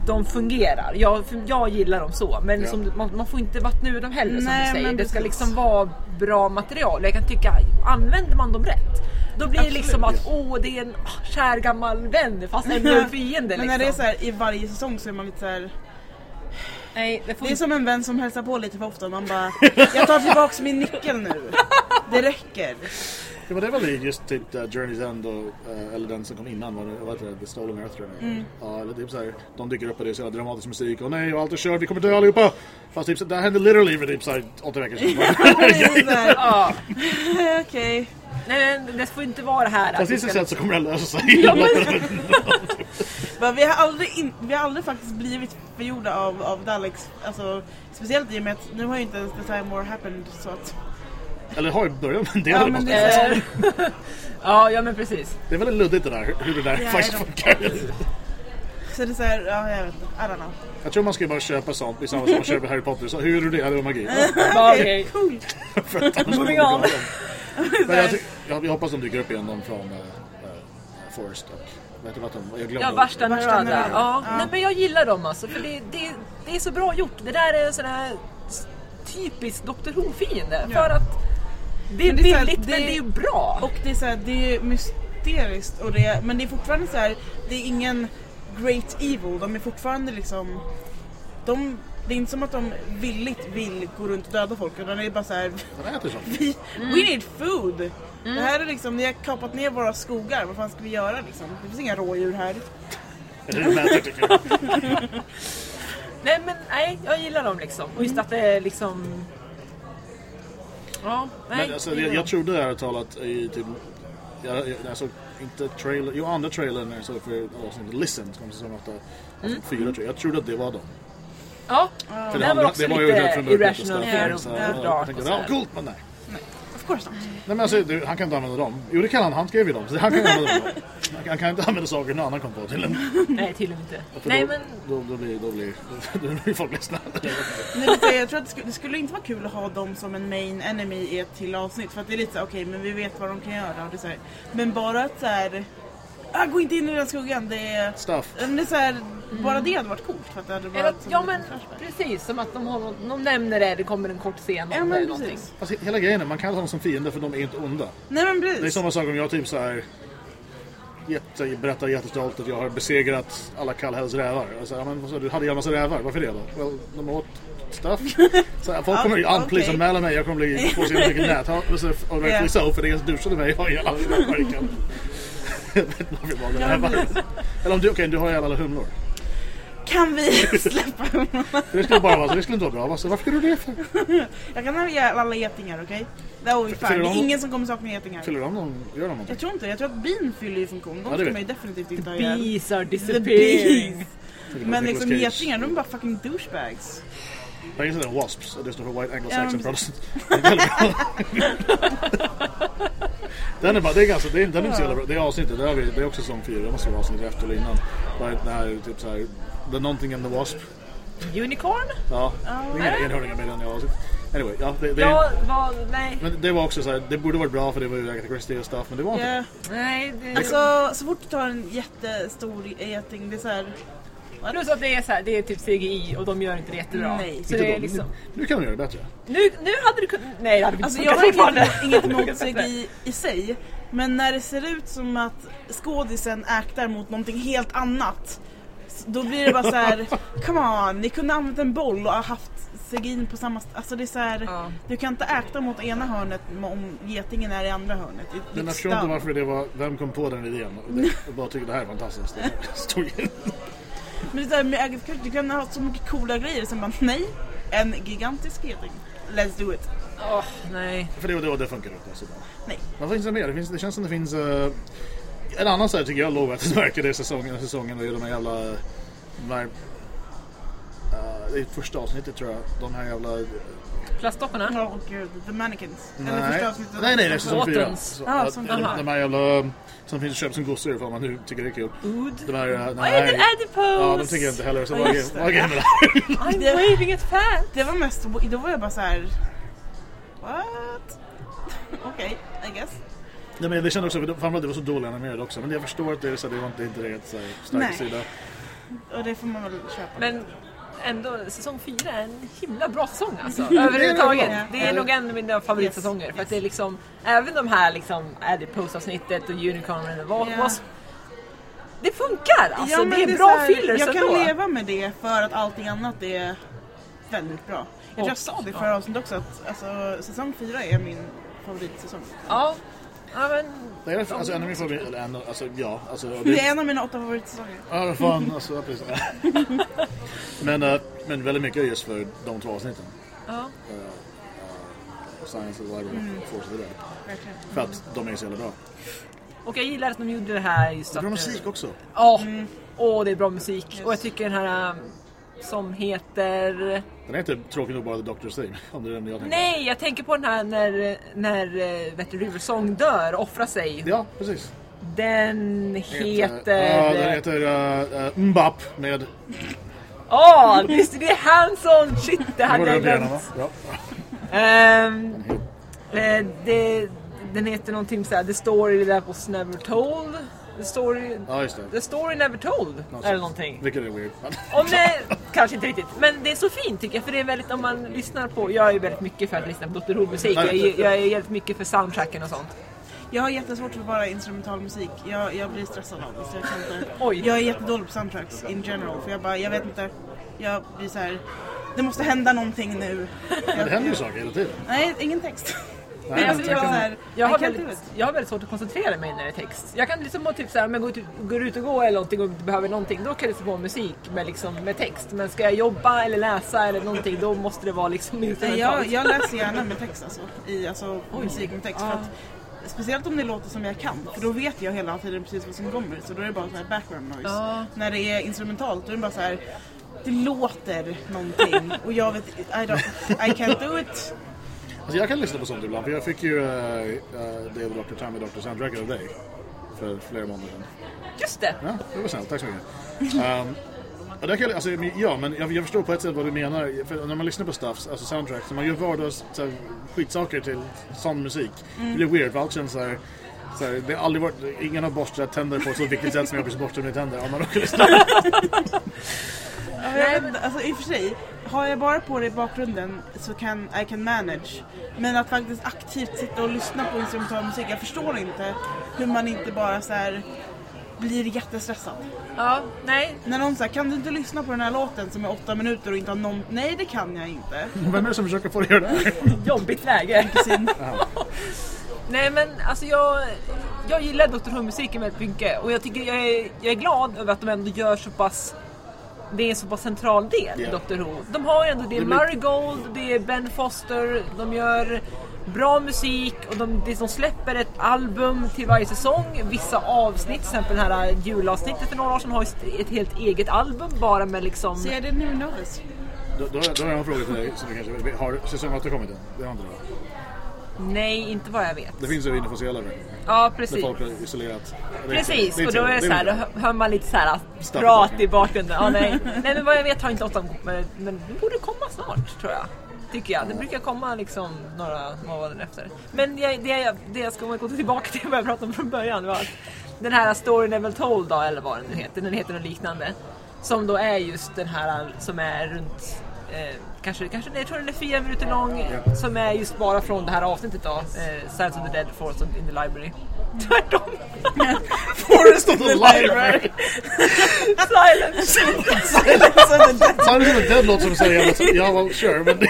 de fungerar. Jag, jag gillar dem så. Men Ja. som, man, man får inte vattna ur dem heller som Nej, du säger. men Det ska liksom vara bra material. Jag kan tycka, använder man dem rätt? Då blir det liksom att åh det är en ah, kär gammal vän fast ändå en fiende. Men Liksom. när det är så här, i varje säsong så är man lite så här. Nej, det får Det är inte... som en vän som hälsar på lite för ofta. Man bara, jag tar tillbaks min nyckel nu. Det räcker. Ja, men det var väl just typ uh, Journey's End och, uh, eller den som kom innan, var det, vad heter det? The Stolen Earth tror jag. Mm. Ja, eller typ såhär, de dyker upp och det är så jävla dramatisk musik och nej, och allt är kört, vi kommer dö allihopa! Fast typ det hände literally för typ såhär åtta veckor sedan. Ja. Okej. Nej, det får inte vara det här. Vi sista ska- sätt så kommer det lösa sig. Ja, Men Vi har aldrig, in, vi har aldrig faktiskt blivit förgjorda av, av Daleks. Alltså, speciellt i och med att nu har ju inte ens The Time War happened så att... Eller har ju börjat med en del Ja, det men det så- Eh, ja, ja men precis. Det är väldigt luddigt det där, hur det där Ja, faktiskt funkar. Så det är såhär, ja jag vet inte, I don't know. Jag tror man ska bara köpa sånt i samma som man köper Harry Potter. Så hur du det? Ja, det var magi. Ja, okej. Cool. För att annars Moving on. det. Men jag, jag, jag hoppas de dyker upp igen de från uh, uh, Forest och vet du vad de, jag glömde. Ja, värsta Värsta Narada. Ja. Ja. Nej, men jag gillar dem alltså. För det, det, det är så bra gjort. Det där är en sån här typisk Dr Who-fiende. Ja. För att det är Men det är här, det- men det är ju bra. Och det är så här, det är mysteriskt och det, men det är fortfarande så här, det är ingen great evil. De är fortfarande liksom, de, det är inte som att de villigt vill gå runt och döda folk utan det är bara så här, De äter sånt. vi, Mm. we need food. Det här är liksom, ni har kapat ner våra skogar, vad fan ska vi göra liksom? Det finns inga rådjur här. Nej men nej, jag gillar dem liksom. Och just att det är liksom... Ja, nej. Men alltså, jag jag, trodde det här talat i typ... Jag, jag, alltså, inte trailer, jo andra trailern när jag såg för avsnittet Listen som kom säsong 8. Alltså, fyra tror jag. Jag trodde att det var dem. Ja, För det var också lite rätt från början och irrational fear ja, dark Jag och tänkte, så ja här. coolt men nej. Of course not. Nej men alltså, du, han kan inte använda dem. Jo det kan han, han skrev ju dem. Så han kan använda dem. Han, han kan inte använda saker någon annan kom på till en. Nej, tydligen inte. För Nej då, men Då, då blir, då blir, då blir folk ledsna. Men det, är- jag tror att det skulle, det skulle inte vara kul att ha dem som en main enemy i ett till avsnitt för att det är lite så okej men vi vet vad de kan göra och det är så här, Men bara att så här, ah, gå inte in i den skuggan, det är... Stuff. Men Det är så här, bara det hade varit coolt för att det hade Eller, varit ja en men precis, som att de, har de nämner det, det kommer en kort scen om Ja det eller men någonting. precis. Alltså, hela grejen är, man kallar dem som fiender för de är inte onda. Nej men Det är precis. samma sak om jag typ så här jätte, berättar jättestolt att jag har besegrat alla Kallhälls rävar. Alltså, ja, men, vad sa du, hade jag en massa rävar? Varför det då? Well, de åt stuff. Så här, folk kommer ju Ja, anpolisanmäla mig, jag kommer bli få se mycket nät. Ja, och så- Och verkligen så, för det är som duschade mig har alla rävar i Kallhäll. Rävar. Eller om du, okej, du har ihjäl alla humlor. Kan vi släppa Det skulle bara vara, det skulle inte vara bra. Varför ska du det för? Jag kan ha alla getingar okej? Det var ju fine. Fyller Det är ingen som kommer sakna getingar. Fyller de någon, gör de någonting? Jag tror inte det. Jag tror att bin fyller ju funktion. De Ja, det ska man ju definitivt inte ha ihjäl. Bees are The disappearing. Men liksom getingar, de är bara fucking douchebags. Jag gissar den Wasps, det står för White Anglo-Saxon men- Protestant. Är den är bara, det är ganska, det är, den är inte så jävla bra. Det är avsnittet, det, har vi, det är också säsong 4, det måste vara avsnittet efter eller innan. Det här typ så här, The Någonting and the Wasp. Unicorn? Ja, är inga enhörningar med den i avsnitt. Anyway, ja, det, det, Ja, vad, nej. men det var också så här, det borde varit bra för det var ju Agatha Christie och stuff, men det var inte. Ja. Nej, det... Alltså så fort du tar en jättestor geting, det är så här. Plus att det är så här, det är typ CGI och de gör inte det jättebra. Nej. Så Inte det är då. liksom... Nu kan de göra det bättre. Nu, nu hade du kunnat... Nej, det hade vi Alltså inte jag har funkat inget, fortfarande. inget emot CGI i sig. Men när det ser ut som att skådisen aktar mot någonting helt annat. s- Då blir det bara så här: come on, ni kunde använt en boll och haft CGI på samma st- Alltså det är så här, Ja. du kan inte akta mot ena hörnet om getingen är i andra hörnet. It Men jag förstår inte varför det var, vem kom på den idén? Och det- Jag bara tycker det här är fantastiskt. Det stod ju- Men det är så här, med Christie, du kan ha så mycket coola grejer sen bara nej, en gigantisk geting. Let's do it. Åh, nej. För det, det, det funkar inte så bra. Nej. Vad finns det mer? Det, finns, det känns som det finns... eh, en annan så här tycker jag lågvattenmärke det är säsongen, säsongen och de här jävla... De här, eh, det är första avsnittet tror jag. De här jävla... Plastdockorna? Ja, och gud, The Mannequins. Eller Nej, första avsnittet. nej, nej, det är säsong fyra. Ah, att- som- de, här jävla... Som finns att köpa som gosedjur ifall man nu tycker det är kul. Ood? De här... eh, Vad är det? Adipose? Ja, de tycker jag inte heller. Så vad är grejen med det här? I'm waving at fat! Det var mest, då var jag bara så här. what? Okej, I guess. Nej, men det kändes också, framförallt det var så dåligt animerat också. Men jag förstår att det är så, det var inte, inte rätt så här, stark Nej. sida. Och det får man väl köpa. Men ändå, säsong fyra är en himla bra säsong alltså. Överhuvudtaget. Det är nog en av mina favoritsäsonger. För att det är liksom, även de här liksom, Adipose-avsnittet och Unicorn and the. Wasp. Det funkar! Alltså Ja, det är är bra här, fillers Jag kan ändå. leva med det för att allting annat är väldigt bra. Jag tror jag sa det i förra avsnittet också att alltså, säsong fyra är min favoritsäsong. Ja. Ja men, Det är alltså en av mina favoriter, eller en, av- alltså ja. Alltså, och Det är en av mina åtta favoritsäsonger. Ja, fan alltså, precis. men, eh, men väldigt mycket just för de två avsnitten. ja. Science of Library Mm. och Force of the Dead. Verkligen. För att de är så jävla bra. Och jag gillar att de gjorde det här just Det är att... bra musik också. Ja, Mm. åh det är bra musik. Och jag tycker den här um, som heter... Den heter tråkigt nog bara The Doctor's Theme. Om det är den jag tänker. Nej, jag tänker på den här när, när eh, vet du, River Song dör offrar sig. Ja, precis. Den heter... Ja, den heter uh, uh, Mbap med... Åh, visst är det Hanson! Shit, det hade jag glömt. Ja. Det, den heter någonting såhär, The story that was never told. The story, ja, just det. the story never told. Eller någonting. Vilket är weird. Om det, kanske inte riktigt, men det är så fint tycker jag för det är väldigt om man lyssnar på, jag är väldigt mycket för att lyssna på Dr. Who-musik, jag, är- jag är väldigt mycket för soundtracken och sånt. Jag har jättesvårt för bara instrumental musik. Jag, jag blir stressad av det. Så jag, kan inte, Oj. jag är jättedålig på soundtracks in general. För jag bara, jag vet inte. Jag blir så här. Det måste hända någonting nu. Men det händer ju saker hela tiden. Nej, ingen text. Nej, Men alltså, jag, så här, jag, har väldigt, jag har väldigt svårt att koncentrera mig när det är text. Jag kan liksom bara typ såhär, om jag går ut, går ut och går eller någonting och behöver någonting, då kan jag lyssna på musik med, liksom, med text. Men ska jag jobba eller läsa eller någonting, då måste det vara liksom instrumentalt. jag, jag läser gärna med text alltså. I, alltså musik med text. För att, speciellt om det låter som jag kan. För då vet jag hela tiden precis vad som kommer. Så då är det bara så här background noise. Ja. När det är instrumentalt då är det bara så här. Det låter någonting och jag vet I, don't, I can't do it. Alltså jag kan lyssna på sånt ibland, för jag fick ju uh, uh, David Dr. Time och Dr. Soundtrack of dig för flera månader sedan. Just det! Ja, det var snällt. Tack så mycket. Um, och där kan jag, alltså, ja, men jag, jag förstår på ett sätt vad du menar. För när man lyssnar på stuff, alltså soundtracks, när man gör vardags så här, skitsaker till sån musik, det blir weird. För allt känns så här, så här, det har aldrig varit, ingen har borstat tänder på ett så viktigt sätt som jag borstade mina tänder. Om man råkar lyssna. Vet inte, alltså, I och för sig, har jag bara på det i bakgrunden så kan I can manage. Men att faktiskt aktivt sitta och lyssna på instrumental musik, jag förstår inte hur man inte bara så här blir jättestressad. Ja, nej. När någon säger kan du inte lyssna på den här låten som är åtta minuter och inte har någon... Nej det kan jag inte. Vem är det som försöker få dig att göra det här? Jobbigt läge. Sin, Nej men alltså jag, jag gillar Dr. Who-musiken väldigt mycket och jag tycker jag är, jag är glad över att de ändå gör så pass det är en så pass central del i Ja. Dr. Who. De har ju ändå, det är Det Murray Gold, det är Ben Foster, de gör bra musik och de, de släpper ett album till varje säsong. Vissa avsnitt, till exempel det här julavsnittet för några år sedan har ett helt eget album bara med liksom... didn't even know this. Då, då, då har jag en fråga till dig som du kanske. Har säsong 8 kommit än? Det har inte det? Nej, inte vad jag vet. Det finns ju inofficiella väl? Ja, Där precis. folk har isolerat. Precis, och då är det så här, då hör- man lite så här prat i bakgrunden. Ja, nej. nej, men vad jag vet har inte åttan men, men det borde komma snart tror jag. Tycker jag. Det brukar komma liksom några månader efter. Men det, det, jag- det jag ska gå tillbaka till vad jag pratade om från början var att den här Story Never Told då, eller vad den nu heter, den heter något liknande. Som då är just den här som är runt Eh, kanske, kanske, jag tror den är fyra minuter lång Ja. som är just bara från det här avsnittet då. Eh, Silence of the Dead Forest in the Library. Tvärtom! Forest of the Library! Silence! Silence of the Dead låter som säger jävla... Ja, well, sure, men the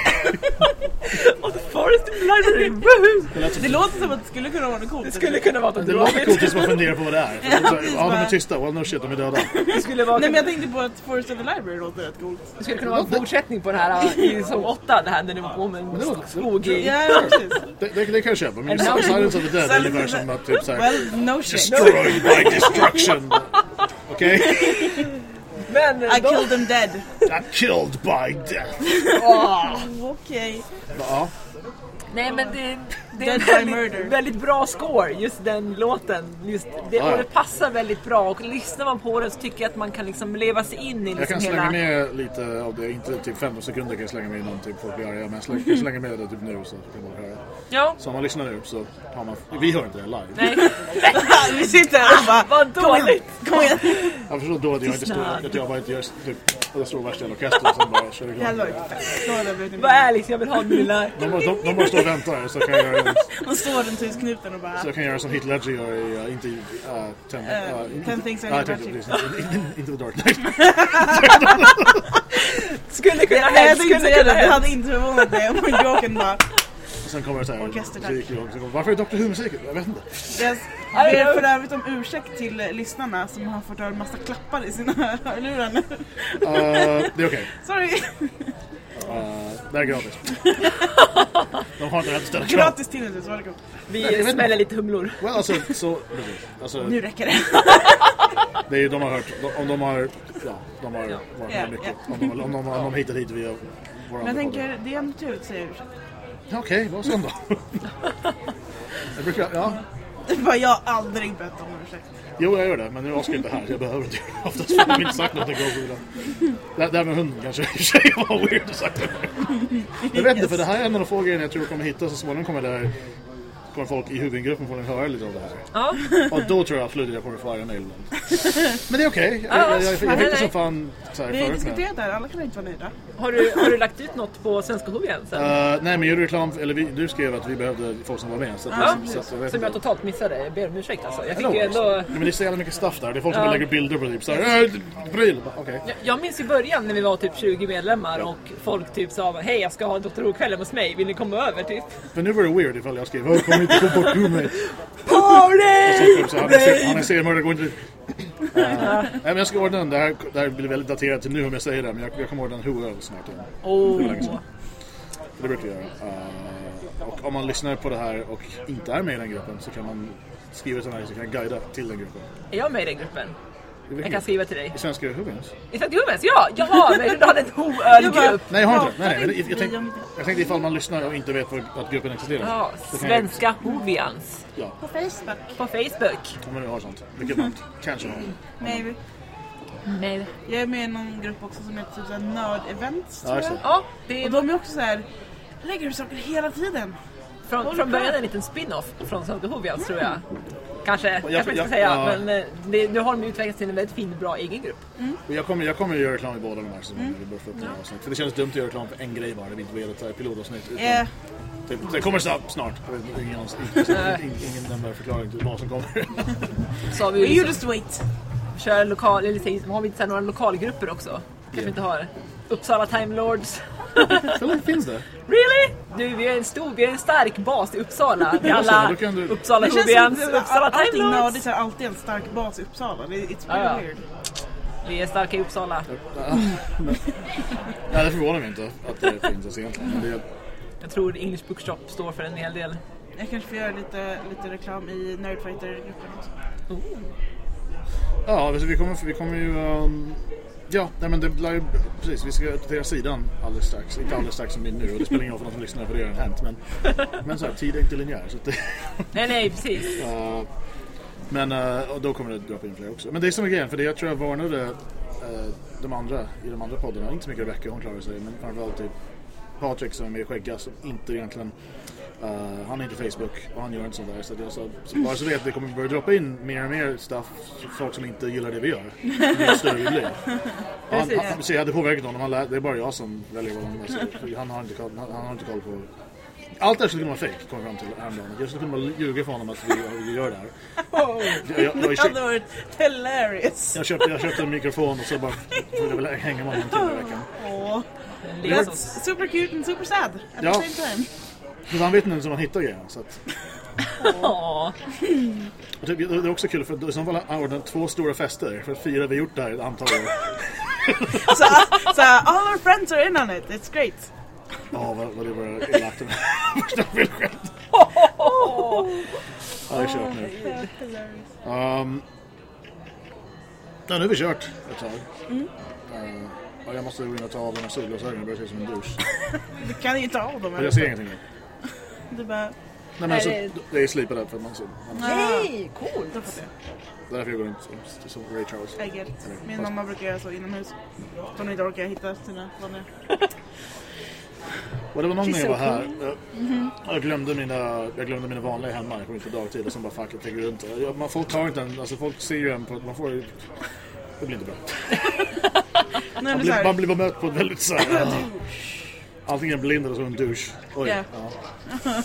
Forest Library! Woohoo! det som... Låter som att det skulle kunna vara något coolt. Det skulle kunna vara något Det låter coolt tills man funderar på vad det är. Ja, de är tysta. Well, no shit, de är döda. Det skulle, vara, Nej men jag tänkte på att Forest of the Library låter rätt coolt. det skulle kunna vara en fortsättning på det här i säsong 8, det här när det var om en det låter- skog i... Ja, precis. Det, kan jag köpa. Men Silence of the Dead är ungefär som att typ såhär... Well, no shit. Destroyed by destruction. Okej? Men I då, killed them dead. I'm killed by death. Okej. Ja. Nej men det, det är en väldigt, väldigt bra score, just den låten. Just det, Ja, ja. och det passar väldigt bra och lyssnar man på den så tycker jag att man kan liksom leva sig in i Jag liksom kan slänga hela... med lite av det, inte typ 15 sekunder kan jag slänga med innan typ folk blir arga, men jag slänger, jag slänger med det typ nu så kan man höra. Ja, Så om man lyssnar nu så har man, vi hör inte det live. nej. Vi sitter här och bara... Vad dåligt! Kom igen! Jag förstår då att jag inte står, att jag bara inte gör typ, att jag står värsta jävla orkestern och sen bara kör Det hade igång. varit fett. Då hade Var ärlig, jag vill ha min lilla... De bara, de, de bara står och väntar så kan jag göra en, Man står runt husknuten och bara... så jag kan göra som Heath Ledger gör i, uh, inte i, uh, ten, uh, in- Ten Things I tänkte About in- Inte The Dark Knight. Skulle kunna hänt, tänkte skulle kunna det. Det hade inte förvånat mig om Jokern bara... Och sen kommer det så här Orkestertack. Varför är Dr Who-musiken? Jag vet inte. Jag ber för övrigt om ursäkt till lyssnarna som har fått höra en massa klappar i sina hörlurar nu. Uh, det är okej. Sorry! Uh, det är gratis. De har inte rätt att ställa krav. Gratis tinnitus, varsågod. Vi smäller lite humlor. Well, alltså, så. Alltså, Nu räcker det. det är ju, de har hört, de, om de har, ja, de har varit Ja, med mycket. ja. Om de, om de, om de hittat hit via våra Men jag tänker, det är ändå trevligt att säga ursäkt. Okej, vad sen då? jag brukar, ja. Bara jag har aldrig bett om ursäkt. Jo, jag gör det, men nu är Oskar inte här så jag behöver inte göra det. Oftast har de inte sagt någonting konstigt. Det det här med hunden kanske i och för sig var weird att sagt det. Jag vet inte, för det här är en av de få grejerna jag tror kommer hitta så småningom kommer det här kommer folk i huvudgruppen få höra lite av det här. Ja, Och då tror jag absolut att jag kommer få arga mail. Men det är okej. Jag, Ja, jag, jag, jag, nej, fick det nej. som fan så här Vi har förut. med. diskuterat det här, alla kan inte vara nöjda. Har du, har du lagt ut något på Svenska Hovs sen? Uh, nej men gjorde reklam, eller vi, du skrev att vi behövde folk som var med. Så Ja, så, att jag som jag totalt missade. Jag ber om ursäkt alltså. Jag fick ju ändå... Ja, men det är så jävla mycket stuff där. Det är folk som lägger bilder på typ såhär, äh, pryl. Okej. Jag- Jag minns i början när vi var typ 20 medlemmar och folk typ sa Hej jag ska ha Dr. Who-kvällen hos mig, vill ni komma över typ? Men nu var det weird ifall jag skrev, "Åh, kom inte gå bort ur mig. Party! Så, så, han är ser- han är seriemördare, går inte nej men jag ska ordna den, det här, det här blir väldigt daterat till nu om jag säger det. Men jag, jag kommer ordna en Who-öl snart igen. Oh. Det var länge sedan. Det brukar jag göra. Uh, och om man lyssnar på det här och inte är med i den gruppen så kan man skriva till mig så kan jag guida till den gruppen. Är jag med i den gruppen? Jag kan skriva till dig. I Svenska Who-öns? I Svenska Hovs? Ja! Jaha! Men du hade en Ho-ölgrupp! Nej jag har inte. Nej, nej, jag, jag, tänkte, jag tänkte ifall man lyssnar och inte vet vad- att gruppen existerar. Ja, Svenska Hovians. Ja, På Facebook. På Facebook. om man nu har sånt. Vilket man kanske har. Nej, Nej. jag är med i någon grupp också som heter typ såhär nörd-events Ja, tror jag. Ja, det Och är de är också så här lägger upp saker hela tiden. från, från början en liten spin-off från Svenska Hovians tror jag. Kanske, jag- kanske inte jag- ska säga. ja. Men eh, det, nu har de utvecklats till en väldigt fin, bra egen grupp. Och Jag kommer, jag kommer göra reklam i båda de här säsongerna. Här avsnitt. För det känns dumt att göra reklam för en grej bara. Det blir inte velat så här pilotavsnitt. utan- Eh, Det, det kommer snart. snart. Ingen, ingen, ingen, nämnvärd förklaring till vad som kommer. Så har vi you liksom, just wait. kör lokal, eller säg- har vi inte så här några lokalgrupper också? Kanske Ja. inte har. Uppsala Time Lords. Eller finns det? Really? Du, vi är en stor, vi är en stark bas i Uppsala. Vi alla du- Uppsala Det känns Hovians, som att Uppsala allting nördigt har alltid en stark bas i Uppsala. Det- It's Ja, really ja. weird. Vi är starka i Uppsala. Nej, det förvånar mig inte att det finns ens egentligen. Det, Jag tror English Bookshop står för en hel del. Jag kanske får göra lite, lite reklam i Nerdfighter-gruppen också. ja, alltså, vi kommer, vi kommer ju... Um, ja, nej, men det ju... Precis, vi ska uppdatera sidan alldeles strax. Inte alldeles strax som det är nu och det spelar ingen roll för de som lyssnar för det har redan hänt. Men, men så här, tid är inte linjär. Så det, Nej, nej, precis. Uh, men uh, och då kommer det droppa in fler också. Men det är som är grejen, för det jag tror jag varnade uh, de andra i de andra poddarna, inte så mycket Rebecca, hon klarar sig, men framförallt typ Patrik som är med skägga som inte egentligen uh, han är inte Facebook och han gör inte sånt där. Så att jag sa, så bara så vet att det kommer börja droppa in mer och mer stuff folk som inte gillar det vi gör. Ju större vi blir. Han, han, så jag hade påverkat honom, han lä, det är bara jag som väljer vad han säger. Han har inte koll, han, han har inte koll på allt det här skulle kunna vara fake, kom jag fram till häromdagen. Jag skulle kunna ljuga för honom att vi, vi gör det här. Jag, jag, jag, Det hade varit hilarious. jag, köpte, jag köpte en mikrofon och så bara får jag hänga med honom en timme i veckan. Åh. Liksom. That's super cute and super sad at Ja. the same time. Men han vet inte hur man hittar grejerna. Så att, Ja. det, det är också kul för i så fall har han ordnat två stora fester för att fira vi gjort det här ett antal år. Så, så all our friends are in on it. It's great. Ja, vad, vad det var elakt mig. Första felskämt. Ja, det är kört nu. Um, ja, nu har vi kört ett tag. Uh, ja, jag måste gå in och ta av de här solglasögonen. Jag börjar se ut som en douche. Du kan ju ta av dem. Jag ser ingenting nu. Du bara, Nej, men alltså, Nej, det är slipad för att man så... Man, Nej, coolt! då fattar jag. därför jag går runt som, som Ray Charles. I get it. Min Fast- mamma brukar göra så inomhus. Hon inte orkar hitta sina vanliga. Och det var någon gång jag var här. Jag, jag, glömde mina, jag glömde mina vanliga hemma. Jag kom inte på dagtid och sen bara fuck jag tänker runt. Jag, man, folk tar inte en, alltså folk ser ju en på, man får ju... Det blir inte bra. Är Man det blir, man blir bemött på ett väldigt så här... Antingen blind eller så en douche. Oj. Ja. Ja.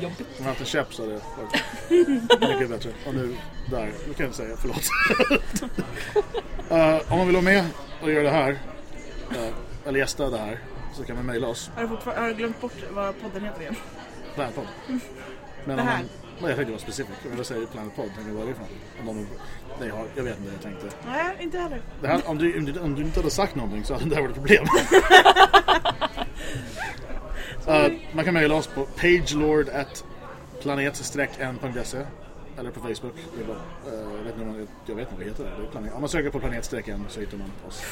Jobbigt. Om jag haft en käpp så hade det varit mycket bättre. Och nu, där, nu kan jag inte säga förlåt. Eh, om man vill vara med och göra det här, eh, eller gästa det här, så kan man mejla oss. har, du har du glömt bort vad podden heter igen? Planet Pod. Men Det här. man, nej, jag tänkte vara specifik. Om jag säger Planet Pod, tänker jag vad är det för något? Nej, jag, jag vet inte, jag tänkte. Nej, inte heller. Det här, om, du, om, du, om du inte hade sagt någonting så hade det här varit ett problem. Eh, man kan mejla oss på pagelord.planet-n.se eller på Facebook. Det bara, eh, jag, vet inte, man- jag vet inte vad det heter. Det är planet. Om man söker på planet-n så hittar man oss.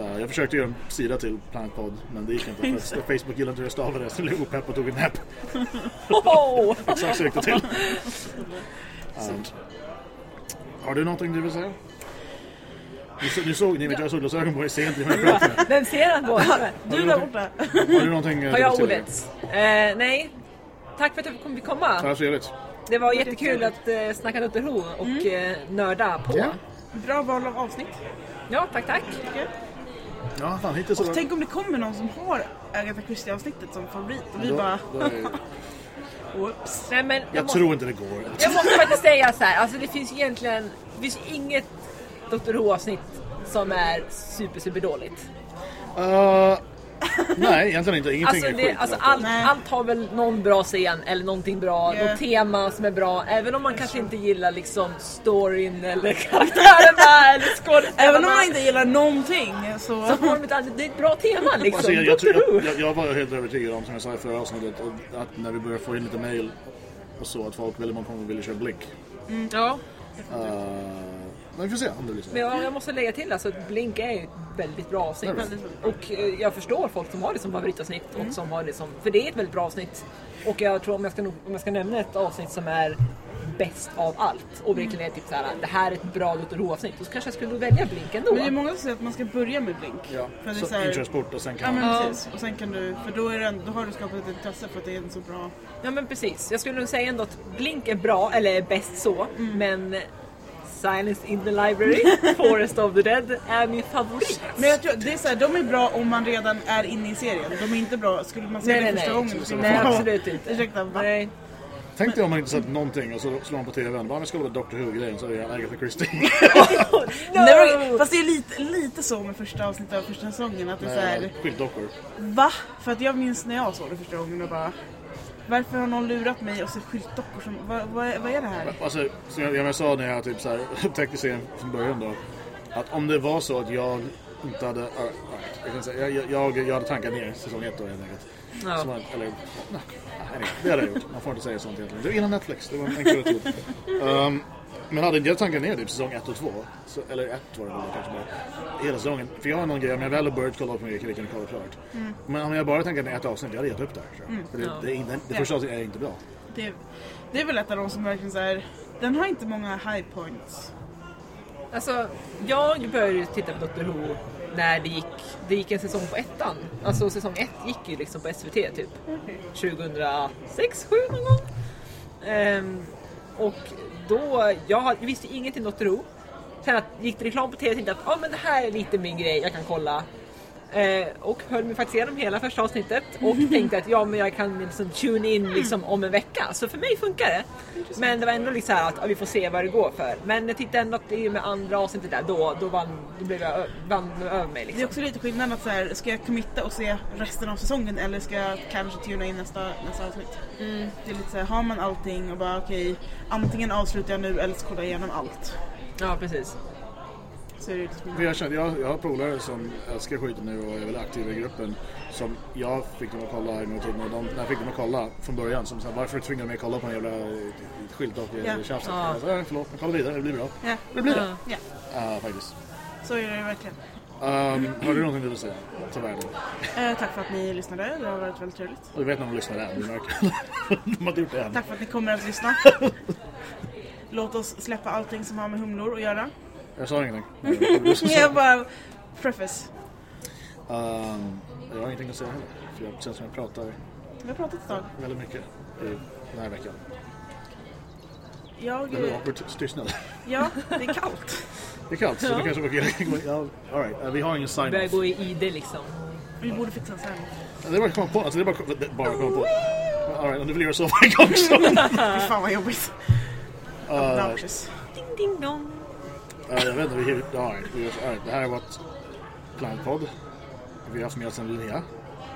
Eh, jag försökte göra en sida till Planet Pod men det gick inte för Facebook gillade inte hur jag stavade så jag blev opepp och tog en näpp. Oh! Exakt så gick det till. Um, har du någonting du vill säga? Nu, så- nu såg ni mitt jag har solglasögon på jag pratar med. Vem ser han på? Du där borta. Har du någonting eh, Har du jag ordet? Eh, nej. Tack för att jag fick komma. Ja, trevligt. Det var jättekul att eh, snacka Who och eh, nörda på. Ja. Bra val av avsnitt. Ja, tack tack. Ja, fan hittills så... Och tänk om det kommer någon som har Agatha Christie-avsnittet som favorit och vi då, bara whoops. Nej, men jag, jag måste, tror inte det går. jag måste faktiskt säga så här. Alltså det finns egentligen det finns inget Dr Who avsnitt som är super super dåligt. Uh, nej, egentligen inte. Ingenting Alltså, är det, skit. alltså allt, allt har väl någon bra scen eller någonting bra, Ja. något tema som är bra. Även om man kanske inte gillar liksom storyn eller karaktärerna eller skådespelarna. Även om man inte gillar någonting så... så får de ett, annat- det är ett bra tema liksom. Alltså, jag, jag, jag, jag, var helt övertygad om, som jag sa i förra avsnittet, att när vi började få in lite mail och så, att folk väldigt många gånger ville köra Blink. Ja, Uh, men vi får se om det blir så. men jag, jag måste lägga till alltså att Blink är ju ett väldigt bra avsnitt. Och eh, jag förstår folk som har det som favoritavsnitt och som har det som, för det är ett väldigt bra avsnitt. Och jag tror om jag ska, om jag ska nämna ett avsnitt som är bäst av allt och verkligen är typ såhär, det här är ett bra Dr avsnitt. Då kanske jag skulle välja Blink ändå. Men det är många som säger att man ska börja med Blink. Ja, För det är så så här- inkörsport och sen Ja kan man... precis. Och sen kan du, för då, är det, då har du skapat ett intresse för att det är en så bra... Ja men precis. Jag skulle nog säga ändå att Blink är bra, eller är bäst så, men Silence in the Library, Forest of the Dead är min favorit. Men jag tror, det är så här, de är bra om man redan är inne i serien. De är inte bra, skulle man se Nej, det nej, första nej. gången skulle Nej man absolut inte. Ursäkta, va? Nej. Tänk dig om man inte sett någonting och så slår man på tvn. Bara, vi ska kolla Doctor Who-grejen så är det Agatha Christie. Never, fast det är lite, lite så med första avsnittet av första säsongen att det är så här, Med Skyltdockor. va? För att jag minns när jag såg det första gången och bara varför har någon lurat mig och så skyltdockor som, vad, vad, är- vad är det här? Alltså, som jag, jag sa när jag typ så här, upptäckte serien från början då. Att om det var så att jag inte hade... ja, jag, kan säga, jag, jag, jag hade tankat ner säsong ett då helt enkelt. Ja. Att, eller, nej, nej, det hade jag gjort. Man får inte säga sånt egentligen. Det var innan Netflix. Det var en enklare tid. Um, men hade jag tankat ner typ säsong ett och två, så, eller ett var det väl kanske bara, hela säsongen. För jag har någon grej, om jag väl har börjat kolla på mycket kan jag kolla klart. Men om jag bara tankat ner ett avsnitt, jag hade gett upp där. jag. För det, det, inte- det Ja. första avsnittet är inte bra. Det, det är väl ett av de som verkligen så här, den har inte många high points. Alltså, jag började titta på Dr Who när det gick, det gick en säsong på ettan. Alltså säsong ett gick ju liksom på SVT typ 2006, 2007 någon gång. Ehm, och då, jag visste ingenting om Dr Sen att gick det reklam på TV tänkte jag att ah, men det här är lite min grej, jag kan kolla. Eh, och höll mig faktiskt igenom hela första avsnittet och tänkte att ja men jag kan liksom tune in liksom om en vecka. Så för mig funkar det. Men det var ändå liksom så här att ja, vi får se vad det går för. Men jag tyckte ändå att det är med andra avsnittet där, då, då vann, då blev jag vann över mig Det är liksom. också lite skillnad att så här, ska jag committa och se resten av säsongen eller ska jag kanske tuna in nästa, nästa avsnitt? Det är lite så här, har man allting och bara okej, antingen avslutar jag nu eller så kollar jag igenom allt. Ja precis. Så är det För jag, känner, jag, jag har polare som älskar skiten nu och är väldigt aktiva i gruppen. Som jag fick dem att kolla en gång de, när jag fick dem att kolla från början. Som sa, varför tvingar du mig att kolla på en jävla skylt och Ja. tjafs? Ja. Jag sa, "Ja, förlåt, men kolla vidare, det blir bra. Ja, Det blir det. Ja. Ja, faktiskt. så är det verkligen. Um, har du någonting du vill säga till världen? Eh, tack för att ni lyssnade, det har varit väldigt trevligt. Du vet när de lyssnar än, de har inte gjort det än. Tack för att ni kommer att lyssna. Låt oss släppa allting som har med humlor att göra. Jag sa ingenting. Jag bara, preface. Um, jag har ingenting att säga heller. För jag känns som jag pratar Vi har pratat ett tag. väldigt mycket i den här veckan. Jag, Det är awkward tystnad. ja, det är kallt. Det är kallt, så det kanske var ja, all right. uh, Vi har ingen Börjar sign-off. gå i ide liksom. Vi borde fixa en sen. Det är bara att komma på. Alltså det är bara, det är bara att komma på. All right, om du vill göra så varje gång så. Fy fan vad jobbigt. Obnoxious. Ding ding dong. Uh, jag vet inte, vi, all right, vi, all right. det här har varit Planet Pod. Vi har haft med oss en Linnea.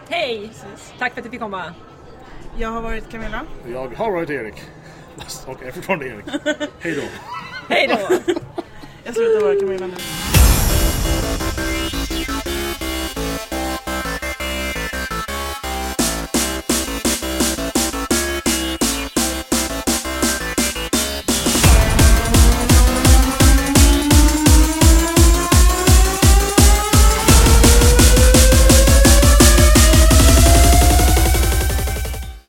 Hej! Tack för att du fick komma. Jag har varit Camilla. Jag har varit Erik. Och jag är fortfarande Erik. Hej då. Hej då! Jag slutar vara Camilla nu.